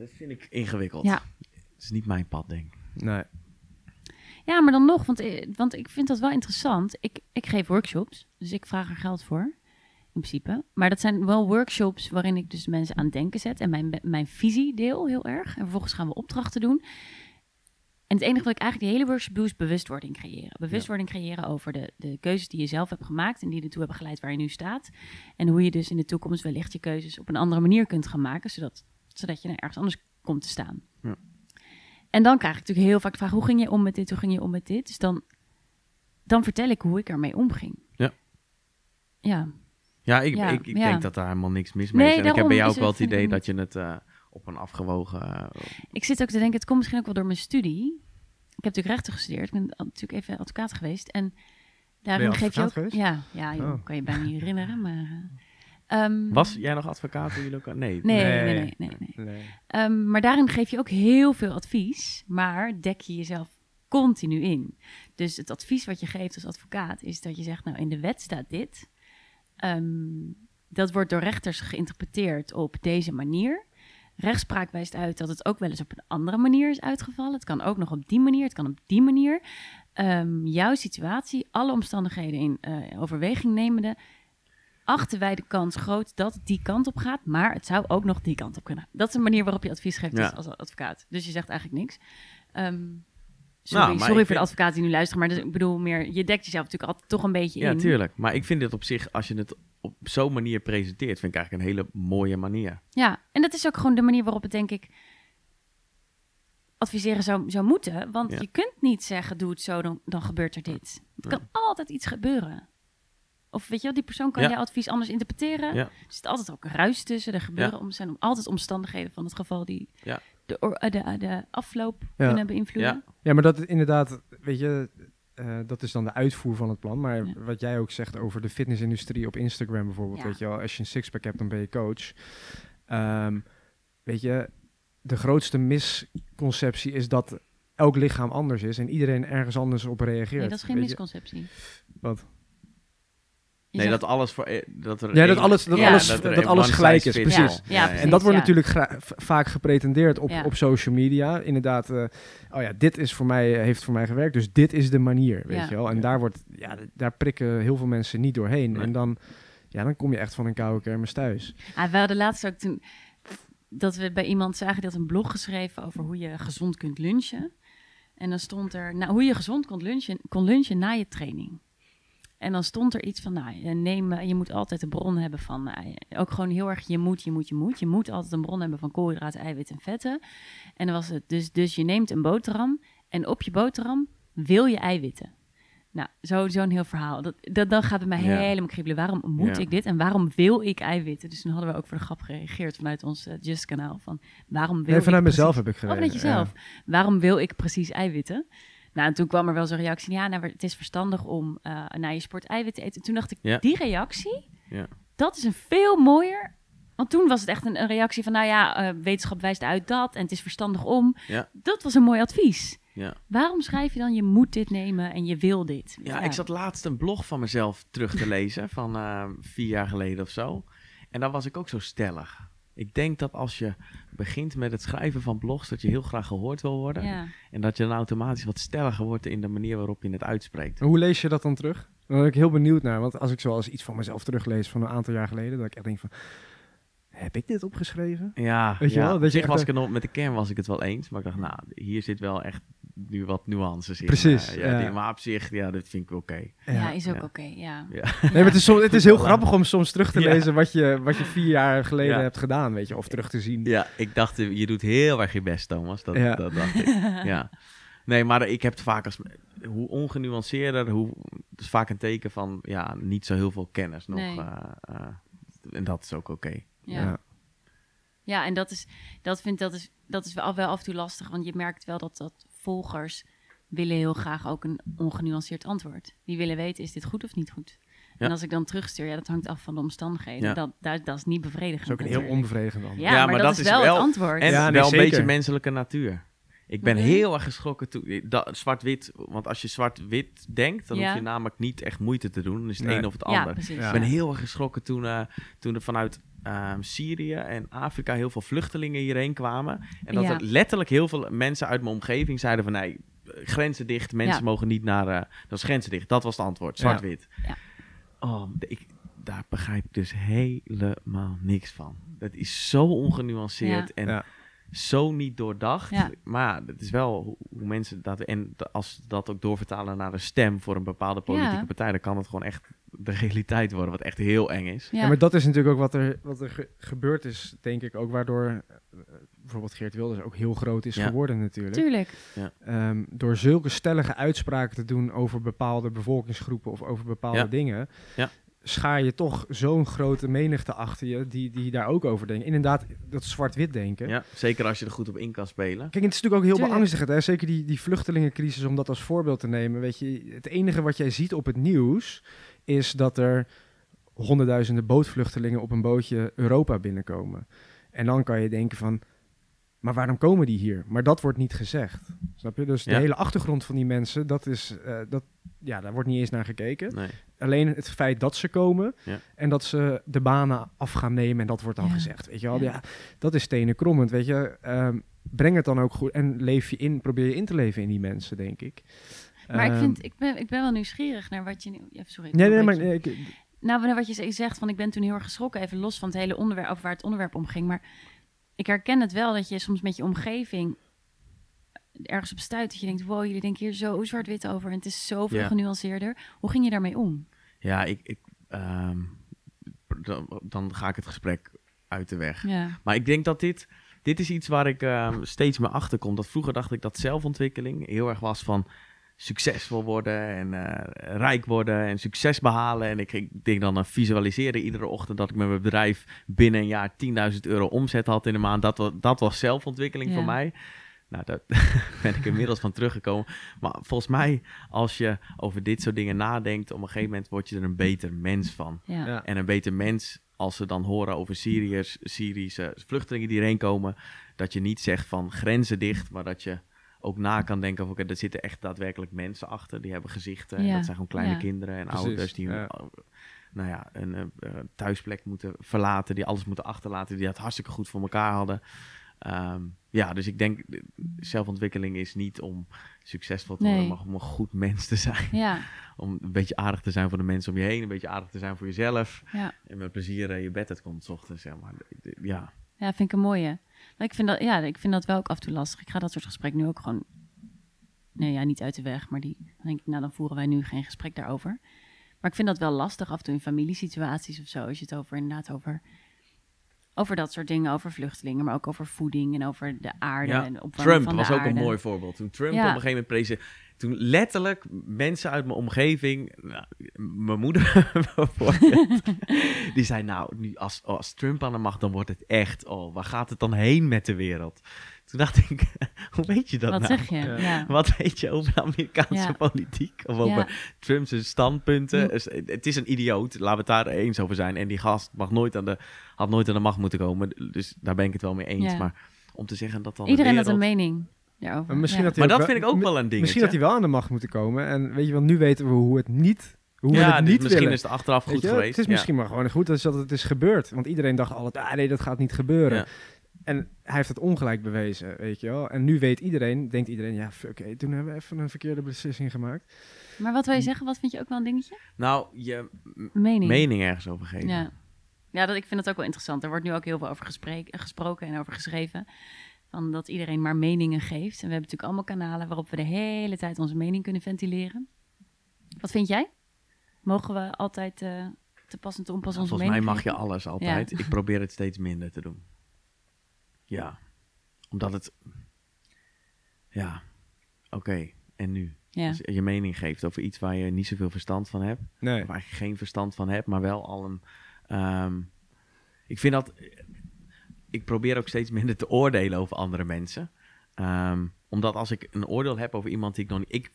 Dat vind ik ingewikkeld. Ja. Het is niet mijn pad, denk ik. Nee. Ja, maar dan nog, want, eh, want ik vind dat wel interessant. Ik, ik geef workshops, dus ik vraag er geld voor, in principe. Maar dat zijn wel workshops waarin ik dus mensen aan het denken zet en mijn, mijn visie deel heel erg. En vervolgens gaan we opdrachten doen. En het enige wat ik eigenlijk die hele workshop doe, is bewustwording creëren. Bewustwording creëren over de, de keuzes die je zelf hebt gemaakt en die ertoe hebben geleid waar je nu staat. En hoe je dus in de toekomst wellicht je keuzes op een andere manier kunt gaan maken, zodat, zodat je er ergens anders komt te staan. Ja. En dan krijg ik natuurlijk heel vaak de vraag, hoe ging je om met dit, hoe ging je om met dit? Dus dan, dan vertel ik hoe ik ermee omging. Ja. Ja, Ja, ik, Ja, ik, ik ja. denk dat daar helemaal niks mis mee Nee, is. En ik heb daarom bij jou is ook wel het- idee dat je het eh, op een afgewogen... eh, ik zit ook te denken, het komt misschien ook wel door mijn studie. Ik heb natuurlijk rechten gestudeerd. Ik ben natuurlijk even advocaat geweest. En daarin je geef je ook... geweest? Ja, ja joh, Oh. kan je bijna niet herinneren. Maar, eh, ehm, was jij nog advocaat toen jullie elkaar... Nee. Nee, nee, Nee. nee, nee, nee. Nee. Ehm, maar daarin geef je ook heel veel advies, maar dek je jezelf continu in. Dus het advies wat je geeft als advocaat is dat je zegt, nou in de wet staat dit. Ehm, dat wordt door rechters geïnterpreteerd op deze manier. Rechtspraak wijst uit dat het ook wel eens op een andere manier is uitgevallen. Het kan ook nog op die manier, het kan op die manier. Jouw situatie, alle omstandigheden in eh, overweging nemende, achten wij de kans groot dat het die kant op gaat, maar het zou ook nog die kant op kunnen. Dat is een manier waarop je advies geeft Ja. als, als advocaat. Dus je zegt eigenlijk niks. Ehm, sorry Nou, sorry voor de advocaten die nu luisteren, maar dus, ik bedoel meer, je dekt jezelf natuurlijk altijd toch een beetje Ja, in. tuurlijk. Maar ik vind het op zich, als je het op zo'n manier presenteert, vind ik eigenlijk een hele mooie manier. Ja, en dat is ook gewoon de manier waarop het denk ik adviseren zou, zou moeten. Want Ja. je kunt niet zeggen, doe het zo, dan, dan gebeurt er dit. Er kan altijd iets gebeuren. Of weet je wel, die persoon kan Ja. jouw advies anders interpreteren. Ja. Er zit altijd ook ruis tussen. Er gebeuren om, zijn altijd omstandigheden van het geval die Ja. de, or- eh, de, de afloop Ja. kunnen beïnvloeden. Ja. Ja, maar dat is inderdaad, weet je, eh, dat is dan de uitvoer van het plan. Maar Ja. wat jij ook zegt over de fitnessindustrie op Instagram bijvoorbeeld, Ja. weet je wel, als je een sixpack hebt, dan ben je coach. Ehm, weet je, de grootste misconceptie is dat elk lichaam anders is en iedereen ergens anders op reageert. Nee, dat is geen weet je. misconceptie. Wat? Nee, zegt- dat alles voor... eh, Dat er Ja, dat alles, dat Ja. alles, dat alles gelijk is, precies. all. Ja, precies. En dat wordt ja. natuurlijk vaak gepretendeerd op, Ja. op social media. Inderdaad, eh, oh ja, dit is voor mij, eh, heeft voor mij gewerkt, dus dit is de manier, weet Ja. je wel. En Ja. daar, wordt, ja, daar prikken heel veel mensen niet doorheen. Nee. En dan, ja, dan kom je echt van een koude kermis thuis. Ah, we hadden laatst ook toen dat we bij iemand zagen die had een blog geschreven over hoe je gezond kunt lunchen. En dan stond er, nou, hoe je gezond kon lunchen, kon lunchen na je training. En dan stond er iets van, nou, je neem, eh, je moet altijd een bron hebben van, nou, ook gewoon heel erg, je moet, je moet, je moet. Je moet altijd een bron hebben van koolhydraten, eiwit en vetten. En dan was het dus, dus je neemt een boterham en op je boterham wil je eiwitten. Nou, zo- zo'n heel verhaal. Dat, dat, dan gaat bij mij Ja. helemaal kriebelen. Waarom moet Ja. ik dit en waarom wil ik eiwitten? Dus toen hadden we ook voor de grap gereageerd vanuit ons eh, Just-kanaal van waarom wil Nee, vanuit ik mezelf precies- heb ik Oh, gereageerd. vanuit jezelf. Waarom wil ik precies eiwitten? Nou, en toen kwam er wel zo'n reactie. Ja, nou, het is verstandig om eh na je sport eiwitten te eten. Toen dacht ik, Ja. die reactie, Ja. dat is een veel mooier. Want toen was het echt een, een reactie van, nou ja, eh, wetenschap wijst uit dat en het is verstandig om. Ja. Dat was een mooi advies. Ja. Waarom schrijf je dan, je moet dit nemen en je wil dit? Ja, ik zat laatst een blog van mezelf terug te lezen van eh, vier jaar geleden of zo. En daar was ik ook zo stellig. Ik denk dat als je begint met het schrijven van blogs, dat je heel graag gehoord wil worden. Ja. En dat je dan automatisch wat stelliger wordt in de manier waarop je het uitspreekt. En hoe lees je dat dan terug? Daar ben ik heel benieuwd naar. Want als ik zoals iets van mezelf teruglees van een aantal jaar geleden, dat ik echt denk van, heb ik dit opgeschreven? Ja, Weet je ja. wel, dat je zich echt was ik het nog, met de kern was ik het wel eens. Maar ik dacht, nou, hier zit wel echt nu wat nuances in. Precies, Eh, ja, ja. die- maar op zich, ja, dat vind ik wel oké. Ja, is ook Ja. oké, ja. Ja. Nee, maar het is, soms, het is heel grappig om soms terug te Ja. lezen wat je, wat je vier jaar geleden Ja. hebt gedaan, weet je, of terug te zien. Ja, ik dacht, je doet heel erg je best, Thomas. Dat, Ja. dat dacht ik. Ja. Nee, maar ik heb het vaak als... Hoe ongenuanceerder, hoe... Het is vaak een teken van, ja, niet zo heel veel kennis nog. Nee. eh, eh, en dat is ook oké. Ja. Ja. Ja, en dat is, dat vind, dat is, dat is wel, wel af en toe lastig, want je merkt wel dat, dat volgers willen heel graag ook een ongenuanceerd antwoord. Die willen weten, is dit goed of niet goed? Ja. En als ik dan terugstuur, ja, dat hangt af van de omstandigheden. Ja. Dat, dat, dat is niet bevredigend. Dat is ook een heel onbevredigend antwoord. Ja, Ja, maar, maar dat, dat is wel, wel- het antwoord. En Ja, nee, wel een zeker. beetje menselijke natuur. Ik ben Mhm. heel erg geschrokken toen... dat- Zwart-wit, want als je zwart-wit denkt, dan Ja. hoef je namelijk niet echt moeite te doen. Dan is het Nee. een of het ja, ander. precies. Ja. Ik ben heel erg geschrokken toen, eh, toen er vanuit ehm, Syrië en Afrika heel veel vluchtelingen hierheen kwamen. En dat Ja. er letterlijk heel veel mensen uit mijn omgeving zeiden van... nee, grenzen dicht, mensen Ja. mogen niet naar... eh, dat is grenzen dicht, dat was het antwoord, zwart-wit. Ja. Oh, ik, daar begrijp ik dus helemaal niks van. Dat is zo ongenuanceerd. Ja. En Ja. Zo niet doordacht. Ja. Maar ja, het is wel hoe, mensen dat... En als ze dat ook doorvertalen naar een stem voor een bepaalde politieke Ja. partij... dan kan het gewoon echt de realiteit worden, wat echt heel eng is. Ja. Ja, maar dat is natuurlijk ook wat er, wat er ge- gebeurd is, denk ik ook, waardoor eh, bijvoorbeeld Geert Wilders ook heel groot is Ja. geworden natuurlijk. Tuurlijk. Ehm, door zulke stellige uitspraken te doen over bepaalde bevolkingsgroepen of over bepaalde Ja. dingen, Ja. Schaar je toch zo'n grote menigte achter je die, die daar ook over denken. Inderdaad, dat zwart-wit denken. Ja, zeker als je er goed op in kan spelen. Kijk, het is natuurlijk ook heel beangstigend. Hè? Zeker die, die vluchtelingencrisis, om dat als voorbeeld te nemen. Weet je, het enige wat jij ziet op het nieuws is dat er honderdduizenden bootvluchtelingen op een bootje Europa binnenkomen. En dan kan je denken van, maar waarom komen die hier? Maar dat wordt niet gezegd. Snap je? Dus de Ja. hele achtergrond van die mensen, dat is, eh, dat, ja, daar wordt niet eens naar gekeken. Nee. Alleen het feit dat ze komen Ja. en dat ze de banen af gaan nemen en dat wordt dan Ja. gezegd. Weet je wel, Ja. ja. dat is stenen krommend. Weet je, Ehm, breng het dan ook goed en leef je in, probeer je in te leven in die mensen, denk ik. Maar ik, Ehm, vind, ik, ben, ik ben wel nieuwsgierig naar wat je... nu- Ja, sorry. ik Nee, nee, maar nee, ik- Nou, wat je zegt, van ik ben toen heel erg geschrokken, even los van het hele onderwerp, over waar het onderwerp om ging. Maar ik herken het wel dat je soms met je omgeving ergens op stuit. Dat je denkt, wow, jullie denken hier zo zwart-wit over. En het is zoveel Ja. genuanceerder. Hoe ging je daarmee om? Ja, ik, ik, ehm, dan, dan ga ik het gesprek uit de weg. Maar ik denk dat dit, dit is iets waar ik ehm, steeds meer achter kom. Dat vroeger dacht ik dat zelfontwikkeling heel erg was van succesvol worden en eh, rijk worden en succes behalen. En ik, ik denk dan aan visualiseren iedere ochtend dat ik met mijn bedrijf binnen een jaar 10.000 euro omzet had in een maand. Dat was, dat was zelfontwikkeling Ja. voor mij. Nou, daar ben ik inmiddels van teruggekomen. Maar volgens mij, als je over dit soort dingen nadenkt, op een gegeven moment word je er een beter mens van. ja. ja. En een beter mens, als ze dan horen over Syriërs, Syrische vluchtelingen die hierheen komen, dat je niet zegt van grenzen dicht, maar dat je ook na kan denken van oké, er zitten echt daadwerkelijk mensen achter, die hebben gezichten. En Ja, dat zijn gewoon kleine ja. kinderen en Precies, ouders die hun, ja. nou ja, een eh, eh, thuisplek moeten verlaten, die alles moeten achterlaten, die dat hartstikke goed voor elkaar hadden. Ehm, ja, dus ik denk, zelfontwikkeling is niet om succesvol te Nee. worden, maar om een goed mens te zijn. Ja, Om een beetje aardig te zijn voor de mensen om je heen, een beetje aardig te zijn voor jezelf. ja. En met plezier eh, je bed uit komt 's ochtends, zeg maar. Ja, Ja, vind ik een mooie. Ik vind dat, ja, ik vind dat wel ook af en toe lastig. Ik ga dat soort gesprekken nu ook gewoon, nee, ja, niet uit de weg, maar die, dan denk ik, nou, dan voeren wij nu geen gesprek daarover. Maar ik vind dat wel lastig af en toe in familiesituaties of zo, als je het over, inderdaad over, over dat soort dingen, over vluchtelingen, maar ook over voeding en over de aarde Ja, en de Trump van was de ook aarde. een mooi voorbeeld. Toen Trump Ja. op een gegeven moment president... Toen letterlijk mensen uit mijn omgeving... nou, mijn moeder bijvoorbeeld... die zei nou, nu als, als Trump aan de macht... dan wordt het echt... Oh, waar gaat het dan heen met de wereld? Toen dacht ik... hoe weet je dat Wat nou? zeg je? Ja. Ja. Wat weet je over de Amerikaanse Ja. politiek? Of over. Trump's standpunten? Ja. Dus, eh, Het is een idioot, laten we het daar eens over zijn. En die gast mag nooit aan de, had nooit aan de macht moeten komen. Dus daar ben ik het wel mee eens. Ja. Maar om te zeggen dat dan de Iedereen had wereld... een mening misschien ja. had hij Maar dat wel- vind ik ook wel een ding. Misschien had hij wel aan de macht moeten komen. En weet je wel, nu weten we hoe het niet, hoe we het dus niet misschien willen. is het achteraf goed je, geweest. Het is ja. misschien maar gewoon goed dat het is gebeurd. Want iedereen dacht altijd, ah nee, dat gaat niet gebeuren. Ja. En hij heeft het ongelijk bewezen, weet je wel. En nu weet iedereen, denkt iedereen, ja, oké, toen hebben we even een verkeerde beslissing gemaakt. Maar wat wil je zeggen? Wat vind je ook wel een dingetje? Nou, je Mening. mening ergens over geven. Ja, ja dat, ik vind dat ook wel interessant. Er wordt nu ook heel veel over gesprek, gesproken en over geschreven. Van dat iedereen maar meningen geeft. En we hebben natuurlijk allemaal kanalen waarop we de hele tijd onze mening kunnen ventileren. Wat vind jij? Mogen we altijd eh, te pas en te onpas Nou, onze volgens mij mening mag je alles altijd. Ik probeer het steeds minder te doen. Ja. Omdat het... Ja. Oké. En nu? Ja, Dus je mening geeft over iets waar je niet zoveel verstand van hebt. Nee. Of eigenlijk geen verstand van hebt, maar wel al een... ehm, ik vind dat... Ik probeer ook steeds minder te oordelen over andere mensen. Ehm, omdat als ik een oordeel heb over iemand die ik nog niet... Ik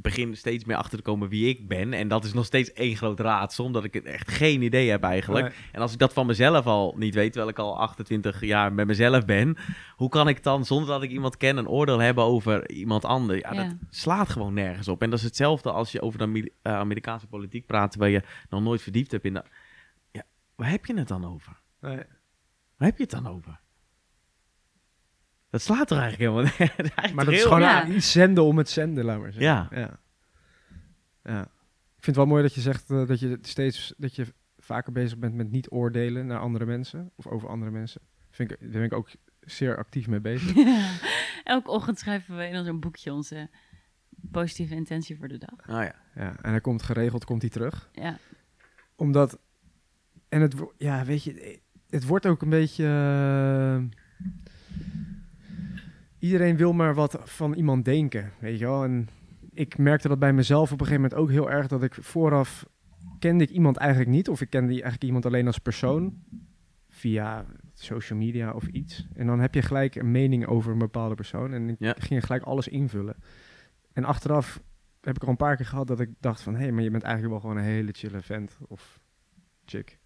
begin steeds meer achter te komen wie ik ben. En dat is nog steeds één groot raadsel, omdat ik het echt geen idee heb eigenlijk. Nee. En als ik dat van mezelf al niet weet, terwijl ik al 28 jaar met mezelf ben... Hoe kan ik dan, zonder dat ik iemand ken, een oordeel hebben over iemand anders? Ja, Ja. dat slaat gewoon nergens op. En dat is hetzelfde als je over de eh, Amerikaanse politiek praat... terwijl je nog nooit verdiept hebt in... De... Ja, waar heb je het dan over? Nee. Waar heb je het dan over? Dat slaat er eigenlijk helemaal nergens. Maar dat is gewoon Ja. aan iets zenden om het zenden, laat maar zeggen. Ja. ja. Ja. Ik vind het wel mooi dat je zegt eh, dat je steeds dat je vaker bezig bent met niet oordelen naar andere mensen of over andere mensen. Vind ik, dat vind ik ook zeer actief mee bezig. Elke ochtend schrijven we in ons een boekje onze positieve intentie voor de dag. Oh ja. Ja, en hij komt geregeld, komt hij terug. Ja, Omdat, en het, ja, weet je, het wordt ook een beetje. eh, iedereen wil maar wat van iemand denken, weet je wel. En ik merkte dat bij mezelf op een gegeven moment ook heel erg dat ik vooraf kende ik iemand eigenlijk niet, of ik kende eigenlijk iemand alleen als persoon via social media of iets. En dan heb je gelijk een mening over een bepaalde persoon en ik Ja. ging gelijk alles invullen. En achteraf heb ik al een paar keer gehad dat ik dacht van... hé, hey, maar je bent eigenlijk wel gewoon een hele chille vent of chick.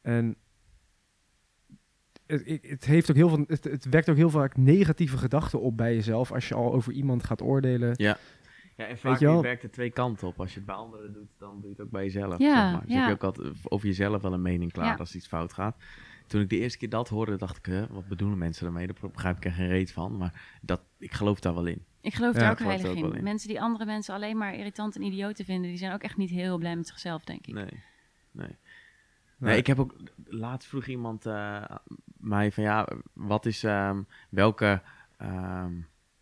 En het, het, heeft ook heel veel, het, het wekt ook heel vaak negatieve gedachten op bij jezelf... als je al over iemand gaat oordelen. Ja, en vaak werkt het twee kanten op. Als je het bij anderen doet, dan doe je het ook bij jezelf. Ja, zeg maar. Dus ja. heb je ook altijd over jezelf wel een mening klaar Ja. als iets fout gaat. Toen ik de eerste keer dat hoorde, dacht ik, wat bedoelen mensen daarmee? Daar begrijp ik er geen reet van. Maar dat, ik geloof daar wel in. ik geloof Ja, daar ook heilig wel in. in. Mensen die andere mensen alleen maar irritant en idioten vinden, die zijn ook echt niet heel blij met zichzelf, denk ik. Nee, nee. Nee, Nee. ik heb ook... Laatst vroeg iemand eh, mij van, ja, wat is... ehm, welke... ehm,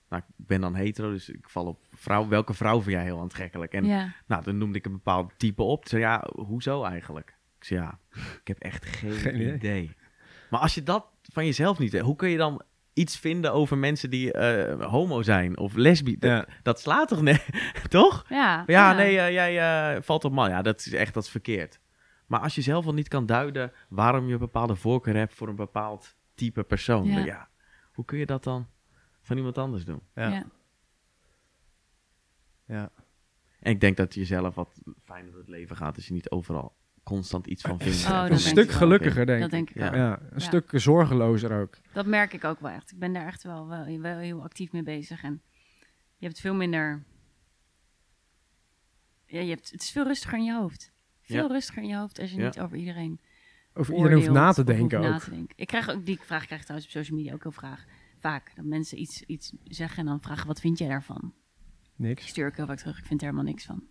nou, ik ben dan hetero, dus ik val op vrouw. Welke vrouw vind jij heel aantrekkelijk? En ja, Nou, dan noemde ik een bepaald type op. Toen zei ja, hoezo eigenlijk? Ik zei ja, ik heb echt geen, Geen idee. idee. Maar als je dat van jezelf niet weet, hoe kun je dan iets vinden over mensen die eh, homo zijn of lesbisch? Dat, Ja. dat slaat toch nee, toch? ja, Ja, nee, eh, jij valt op man. Ja, dat is echt dat is verkeerd. Maar als je zelf al niet kan duiden waarom je een bepaalde voorkeur hebt voor een bepaald type persoon, Ja. hoe kun je dat dan van iemand anders doen? Ja. ja. Ja. En ik denk dat je jezelf wat fijner door het leven gaat als je niet overal constant iets van vindt. Oh, dat een denk stuk ik wel. gelukkiger, denk dat ik. denk ik Ja. ook. Ja, een Ja. stuk zorgelozer ook. Dat merk ik ook wel echt. Ik ben daar echt wel, wel, wel heel actief mee bezig. En je hebt veel minder... Ja, je hebt, het is veel rustiger in je hoofd. Veel Ja. rustiger in je hoofd als je Ja. niet over iedereen Over iedereen hoeft na te denken ook. na te denken. Ik krijg ook die vraag krijg ik trouwens op social media ook heel vraag. Vaak dat mensen iets, iets zeggen en dan vragen wat vind jij daarvan? Niks. Stuur ik heel vaak terug. Ik vind er helemaal niks van.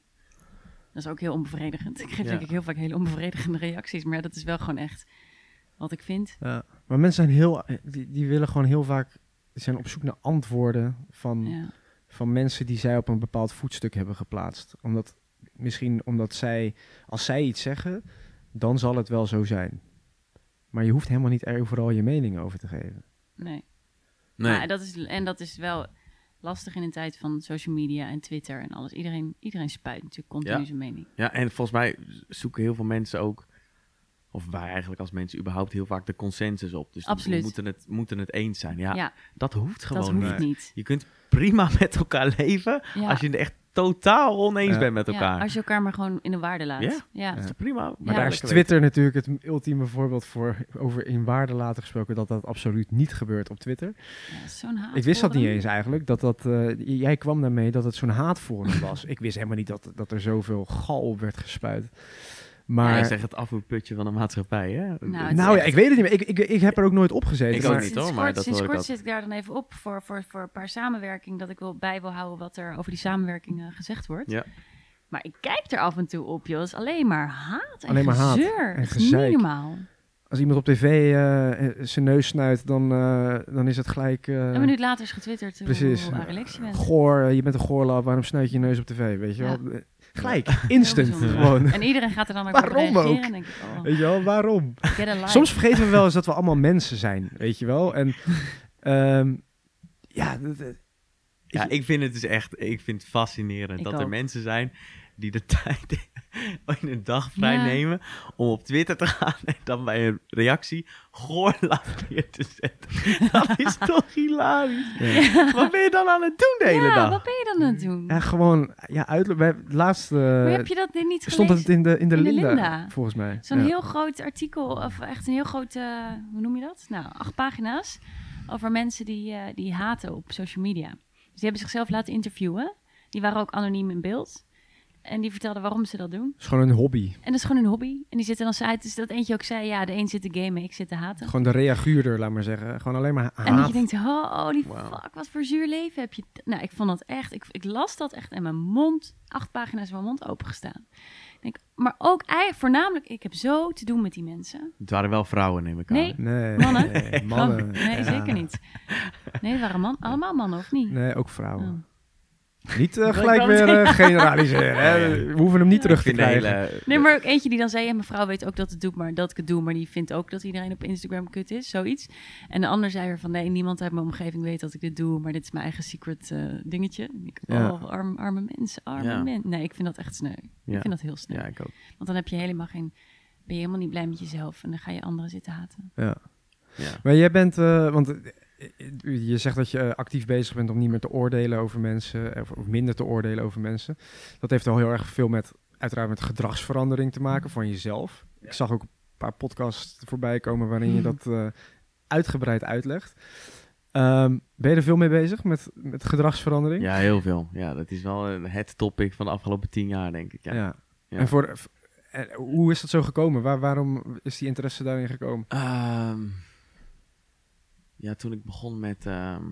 Dat is ook heel onbevredigend. Ik geef Ja. denk ik heel vaak hele onbevredigende reacties, maar ja, dat is wel gewoon echt wat ik vind. Ja. Maar mensen zijn heel, die, die willen gewoon heel vaak, zijn op zoek naar antwoorden van, Ja. van mensen die zij op een bepaald voetstuk hebben geplaatst. Omdat, misschien omdat zij, als zij iets zeggen, dan zal het wel zo zijn. Maar je hoeft helemaal niet er overal je mening over te geven. Nee. Nee. Maar dat is, en dat is wel lastig in een tijd van social media en Twitter en alles. Iedereen, iedereen spuit natuurlijk continu Ja. zijn mening. Ja, en volgens mij zoeken heel veel mensen ook, of wij eigenlijk als mensen überhaupt heel vaak de consensus op. Dus Absoluut. we moeten het, moeten het eens zijn. Ja, Ja, dat hoeft gewoon dat hoeft niet. niet. Je kunt prima met elkaar leven Ja. als je het echt totaal oneens Ja. bent met Ja, elkaar. als je elkaar maar gewoon in de waarde laat. Ja. Ja, Dat is prima? Maar Ja. daar is Twitter natuurlijk het ultieme voorbeeld voor, over in waarde laten gesproken, dat dat absoluut niet gebeurt op Twitter. Zo'n haat. Ik wist dat niet eens eigenlijk. Dat dat, eh, jij kwam daarmee dat het zo'n haatforum was. ik wist helemaal niet dat, dat er zoveel gal op werd gespuit. Maar Hij zegt het afvoerputje van de maatschappij, hè? Nou, nou ja, ik weet het niet meer. Ik, ik, ik heb er ook nooit op gezeten. Ik ook maar- niet, Sinds hoor, maar kort, dat sinds kort ook. zit ik daar dan even op voor, voor, voor een paar samenwerking. Dat ik wil bij wil houden wat er over die samenwerking eh, gezegd wordt. Ja. Maar ik kijk er af en toe op, joh. Het is alleen maar haat en Alleen maar haat gezeur. en niet gezeik. normaal. Als iemand op tv eh, eh, zijn neus snuit, dan, eh, dan is het gelijk... eh, Een minuut later is getwitterd hoe, precies. hoe. Goor, je bent een goorlap, waarom snuit je je neus op tv? Weet je Ja. wel? Gelijk, instant gewoon. En iedereen gaat er dan ook Waarom op ook? En denk ik, oh, Weet je wel, waarom? Soms vergeten we wel eens dat we allemaal mensen zijn, weet je wel? En ehm, ja, dat- Ja, ik vind het dus echt, ik vind het fascinerend Ik dat er mensen zijn die de tijd een dag vrij Ja. nemen om op Twitter te gaan en dan bij een reactie goorlap neer te zetten. Dat is toch hilarisch? Wat ben je dan aan het doen de hele ja, dag? wat ben je dan aan het doen? ja, gewoon, ja, wij, laatst eh, maar heb je dat niet stond het gelezen? in de, in de, In de Linda, Linda. volgens mij. Zo'n Ja. heel groot artikel, of echt een heel groot, eh, hoe noem je dat? Nou, acht pagina's over mensen die, eh, die haten op social media. Dus die hebben zichzelf laten interviewen. Die waren ook anoniem in beeld. En die vertelden waarom ze dat doen. Het is gewoon een hobby. En dat is gewoon een hobby. En die zitten dan saai. Dus dat eentje ook zei, ja, de een zit te gamen, ik zit te haten. Gewoon de reaguurder, laat maar zeggen. Gewoon alleen maar haat. En dat je denkt, oh, holy Wauw. fuck, wat voor zuur leven heb je. Nou, ik vond dat echt, ik, ik las dat echt en mijn mond, acht pagina's van mijn mond opengestaan. Denk, maar ook eigenlijk voornamelijk, ik heb zo te doen met die mensen. Het waren wel vrouwen, neem ik aan. Nee. Nee, Mannen? nee, mannen. Oh, nee, Ja. zeker niet. Nee, het waren man, allemaal mannen, of niet? Nee, ook vrouwen. Oh. Niet eh, gelijk weer eh, generaliseren. Hè? Ja, ja. We hoeven hem niet Ja. terug te krijgen. hele... Nee, maar ook eentje die dan zei, ja, mijn vrouw weet ook dat, het doet, maar, dat ik het doe, maar die vindt ook dat iedereen op Instagram kut is, zoiets. En de ander zei weer van, nee, niemand uit mijn omgeving weet dat ik dit doe, maar dit is mijn eigen secret eh, dingetje. En ik, Ja. oh, arm, arme mensen, arme Ja. mensen. Nee, ik vind dat echt sneu. Ik vind dat heel sneu. Ja, ik ook. Want dan heb je helemaal geen, ben je helemaal niet blij met jezelf en dan ga je anderen zitten haten. Ja. Ja. Maar jij bent, eh, want je zegt dat je eh, actief bezig bent om niet meer te oordelen over mensen, of, of minder te oordelen over mensen. Dat heeft al heel erg veel met, uiteraard met gedragsverandering te maken van jezelf. Ik zag ook een paar podcasts voorbij komen waarin je dat eh, uitgebreid uitlegt. Ehm, ben je er veel mee bezig met, met gedragsverandering? ja, heel veel. Ja, dat is wel eh, het topic van de afgelopen tien jaar, denk ik. Ja. Ja. Ja. En voor, en hoe is dat zo gekomen? Waar, waarom is die interesse daarin gekomen? Ehm, ja, toen ik begon met... ehm,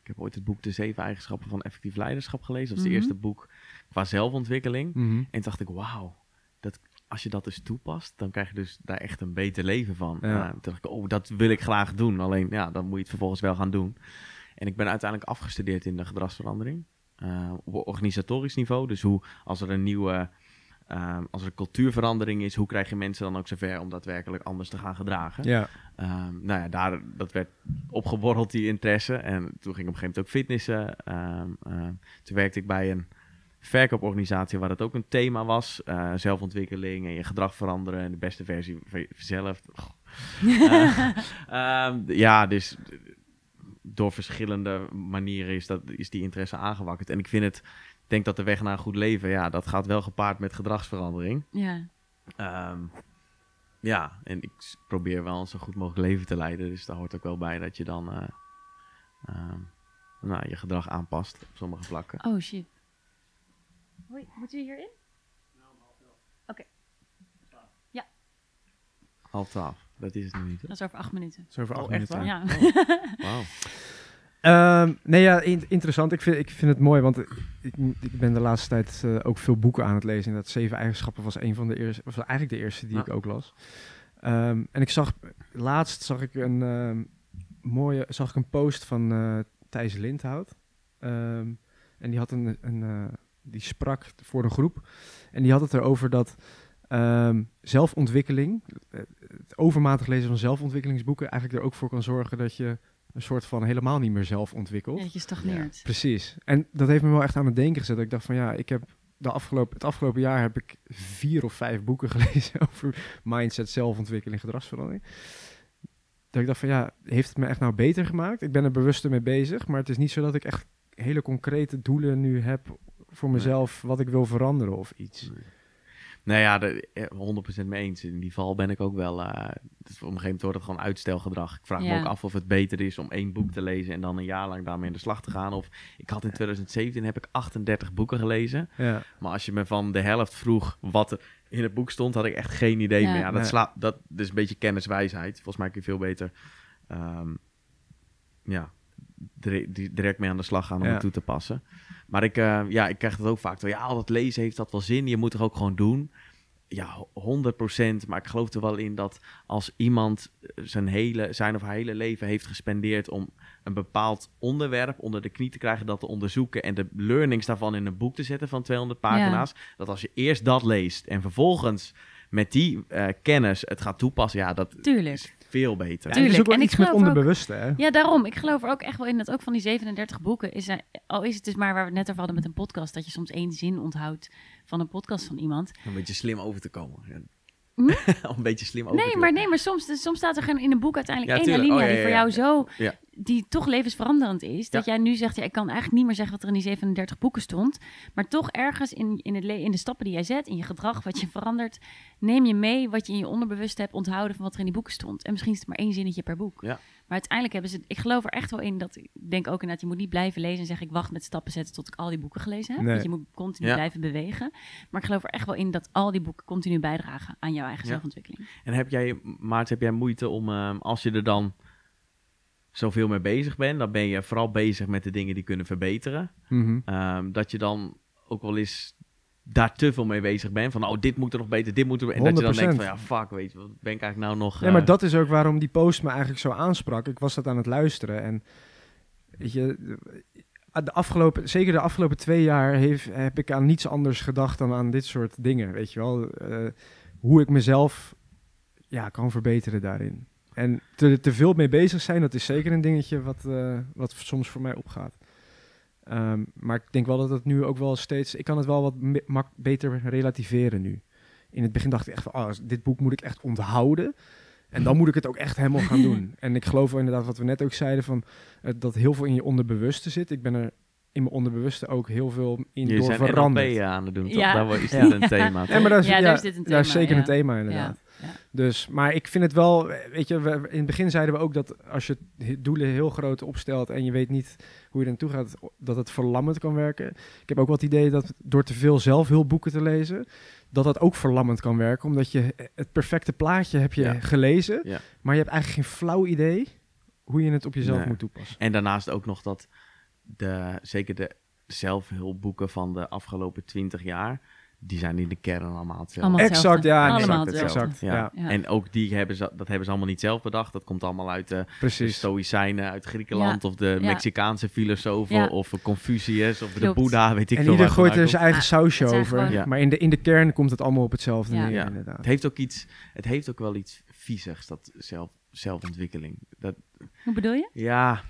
ik heb ooit het boek De Zeven Eigenschappen van Effectief Leiderschap gelezen. Dat was Mhm. het eerste boek qua zelfontwikkeling. Mhm. En toen dacht ik, wauw, dat, als je dat dus toepast, dan krijg je dus daar echt een beter leven van. Ja. Eh, toen dacht ik, oh, dat wil ik graag doen. Alleen, ja, dan moet je het vervolgens wel gaan doen. En ik ben uiteindelijk afgestudeerd in de gedragsverandering. eh, op organisatorisch niveau. Dus hoe, als er een nieuwe, eh, als er cultuurverandering is, hoe krijg je mensen dan ook zover om daadwerkelijk anders te gaan gedragen? Ja. Ehm, nou ja, daar, dat werd opgeborreld, die interesse. En toen ging ik op een gegeven moment ook fitnessen. Ehm, ehm, toen werkte ik bij een verkooporganisatie waar het ook een thema was. eh, zelfontwikkeling en je gedrag veranderen en de beste versie van jezelf. Eh, ehm, ja, dus door verschillende manieren is, dat, is die interesse aangewakkerd. En ik vind het, denk dat de weg naar een goed leven, ja, dat gaat wel gepaard met gedragsverandering. Ja, Ehm, ja, en ik probeer wel een zo goed mogelijk leven te leiden. Dus daar hoort ook wel bij dat je dan eh, ehm, nou, je gedrag aanpast op sommige vlakken. oh shit. Hoi, moet u hierin? Half twaalf, dat is het nu niet. hè? Dat is over acht minuten. Zo voor Oh, acht echt minuten. Ja. Wauw. Ehm, nee, ja, in- interessant. Ik vind, ik vind het mooi, want ik, ik ben de laatste tijd eh, ook veel boeken aan het lezen. En dat Zeven Eigenschappen was een van de eerste, was eigenlijk de eerste die ik ook las. Ehm, en ik zag, laatst zag ik een ehm, mooie, zag ik een post van eh Thijs Lindhout. En die had een, een eh, die sprak voor een groep. En die had het erover dat zelfontwikkeling, het overmatig lezen van zelfontwikkelingsboeken, eigenlijk er ook voor kan zorgen dat je een soort van helemaal niet meer zelf. Ja, dat je stagneert. Precies. En dat heeft me wel echt aan het denken gezet. Dat ik dacht van ja, ik heb de afgelopen, het afgelopen jaar heb ik vier of vijf boeken gelezen over mindset, zelfontwikkeling, gedragsverandering. Dat ik dacht van ja, heeft het me echt nou beter gemaakt? Ik ben er bewuster mee bezig, maar het is niet zo dat ik echt hele concrete doelen nu heb voor mezelf wat ik wil veranderen of iets. Nou ja, de, eh, 100% mee eens. In die val ben ik ook wel. eh, dus op een gegeven moment wordt het gewoon uitstelgedrag. Ik vraag me ook af of het beter is om één boek te lezen en dan een jaar lang daarmee in de slag te gaan. Of ik had in 2017 heb ik 38 boeken gelezen. Ja, Maar als je me van de helft vroeg wat er in het boek stond, had ik echt geen idee Ja. meer. Ja, dat, slaat, dat is een beetje kenniswijsheid. Volgens mij kun je veel beter ehm, ja, direct mee aan de slag gaan om Ja. het toe te passen. Maar ik, eh, ja, ik krijg dat ook vaak. Ja, al dat lezen heeft dat wel zin. Je moet er ook gewoon doen. Ja, 100%. Maar ik geloof er wel in dat als iemand zijn, hele, zijn of haar hele leven heeft gespendeerd om een bepaald onderwerp onder de knie te krijgen, dat te onderzoeken en de learnings daarvan in een boek te zetten van 200 pagina's, dat als je eerst dat leest en vervolgens met die eh, kennis het gaat toepassen, ja, dat Tuurlijk. Veel beter. Ja, Tuurlijk. Het is ook wel En iets met ook- onderbewuste, hè? Ja, daarom. Ik geloof er ook echt wel in dat ook van die 37 boeken is er, al is het dus maar waar we het net over hadden met een podcast, dat je soms één zin onthoudt van een podcast van iemand. Om een beetje slim over te komen. Ja. Hm? Om een beetje slim over te Nee, komen. maar, nee, maar soms, soms staat er gewoon in een boek uiteindelijk Ja, één alinea Oh, ja, die ja, voor jou zo, Ja. Die toch levensveranderend is. Dat jij nu zegt, ja, ik kan eigenlijk niet meer zeggen wat er in die 37 boeken stond. Maar toch ergens in, in, het in de stappen die jij zet, in je gedrag, wat je verandert, neem je mee wat je in je onderbewust hebt onthouden van wat er in die boeken stond. En misschien is het maar één zinnetje per boek. Ja. Maar uiteindelijk hebben ze, ik geloof er echt wel in dat, ik denk ook inderdaad, je moet niet blijven lezen en zeggen, ik wacht met stappen zetten tot ik al die boeken gelezen heb. Nee. Want je moet continu Ja. blijven bewegen. Maar ik geloof er echt wel in dat al die boeken continu bijdragen aan jouw eigen Ja. zelfontwikkeling. En heb jij, Maarten, heb jij moeite om, ehm, als je er dan zoveel mee bezig bent, dan ben je vooral bezig met de dingen die kunnen verbeteren. Mhm. Ehm, dat je dan ook wel eens daar te veel mee bezig ben. Van, oh, dit moet er nog beter, dit moet er... En dat je dan denkt van, ja, 100%. fuck, weet je, wat ben ik eigenlijk nou nog... Nee, maar eh, dat is ook waarom die post me eigenlijk zo aansprak. Ik was dat aan het luisteren en weet je, de afgelopen, zeker de afgelopen twee jaar heeft, heb ik aan niets anders gedacht dan aan dit soort dingen, weet je wel. Eh, hoe ik mezelf ja, kan verbeteren daarin. En te, te veel mee bezig zijn, dat is zeker een dingetje wat, eh, wat soms voor mij opgaat. Ehm, maar ik denk wel dat het nu ook wel steeds... Ik kan het wel wat mak- beter relativeren nu. In het begin dacht ik echt van... Oh, dit boek moet ik echt onthouden. En dan moet ik het ook echt helemaal gaan doen. En ik geloof wel inderdaad wat we net ook zeiden... Van, eh, dat heel veel in je onderbewuste zit. Ik ben er in mijn onderbewuste ook heel veel in Jullie door zijn veranderd. Aan het doen, toch? Ja. Daar wordt- is Ja. dit een thema? Ja, maar dat is, Ja, ja, daar is dit een daar is thema, zeker ja. een thema inderdaad. Ja. Dus, maar ik vind het wel, weet je, we, in het begin zeiden we ook dat als je doelen heel groot opstelt en je weet niet hoe je er naartoe gaat, dat het verlammend kan werken. Ik heb ook wel het idee dat door te veel zelfhulpboeken te lezen, dat dat ook verlammend kan werken, omdat je het perfecte plaatje heb je Ja. gelezen, Ja. maar je hebt eigenlijk geen flauw idee hoe je het op jezelf Nee. moet toepassen. En daarnaast ook nog dat de, zeker de zelfhulpboeken van de afgelopen twintig jaar, die zijn in de kern allemaal hetzelfde. Allemaal Exact, ja, Allemaal exact, hetzelfde. exact. Ja. En ook die hebben ze, dat hebben ze allemaal niet zelf bedacht. Dat komt allemaal uit de, de precies. Stoïcijnen uit Griekenland of de Ja. Mexicaanse filosofen Ja. of Confucius of de. Boeddha, weet ik En veel. ieder waar gooit er zijn eigen sausje over, gewoon- Ja. maar in de, in de kern komt het allemaal op hetzelfde Ja. neer, Ja. inderdaad. Het heeft ook iets, het heeft ook wel iets viezigs, dat zelf, zelfontwikkeling. Dat, Hoe bedoel je? ja,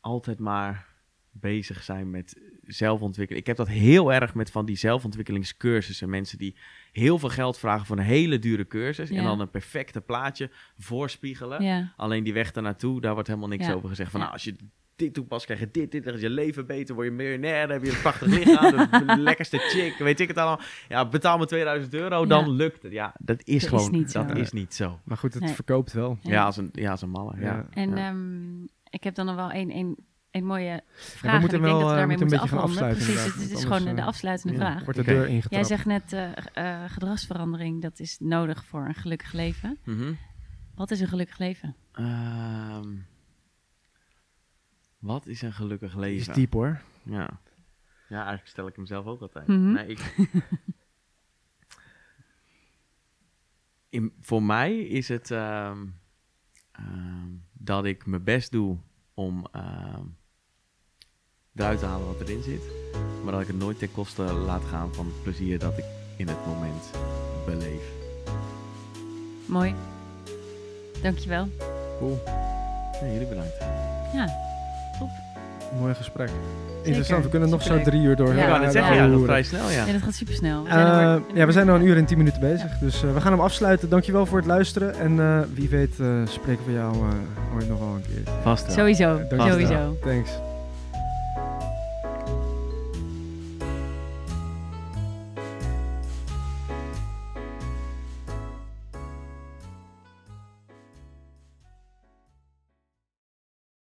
altijd maar bezig zijn met zelfontwikkeling. Ik heb dat heel erg met van die zelfontwikkelingscursussen. Mensen die heel veel geld vragen voor een hele dure cursus en dan een perfecte plaatje voorspiegelen. Ja. Alleen die weg daarnaartoe, daar wordt helemaal niks Ja. over gezegd. Van Ja. nou, als je dit toepast, krijg je dit, dit, dan is je leven beter, word je miljonair, dan heb je een prachtig lichaam, de lekkerste chick, weet ik het allemaal. Ja, betaal me 2000 euro, dan Ja. lukt het. Ja, dat is Dat is gewoon, niet dat zo. is niet zo. Maar goed, het Nee. verkoopt wel. Ja. Ja, als een, ja, als een malle. Ja. Ja. En Ja. ehm, ik heb dan nog wel een, een, een mooie vraag. we moeten en ik denk wel, dat we eh, daarmee moeten moeten een beetje gaan afronden. afsluiten Precies, het, het is gewoon de afsluitende ja. vraag. Wordt de deur ingetrapt. Jij zegt net, eh, eh, gedragsverandering, dat is nodig voor een gelukkig leven. Mhm. Wat is een gelukkig leven? Ehm, wat is een gelukkig leven? is diep hoor. Ja. ja, eigenlijk stel ik hem zelf ook altijd. Mhm. nee, ik... In, voor mij is het ehm, ehm, dat ik mijn best doe om ehm, eruit te halen wat erin zit. Maar dat ik het nooit ten koste laat gaan van het plezier dat ik in het moment beleef. Mooi. Dankjewel. Cool. Ja, jullie bedankt. Ja, top. Mooi gesprek. Interessant, we kunnen nog zo drie uur door. Ja, ja, ja, dat doorhoeren. vrij snel, ja. Ja, dat gaat super snel. Eh, ja, we zijn al een uur en tien minuten bezig. Dus eh, we gaan hem afsluiten. Dankjewel voor het luisteren. En eh, wie weet eh, spreken we jou eh, ooit nog wel een keer. Vast wel. Sowieso, Dankjewel. sowieso. Thanks.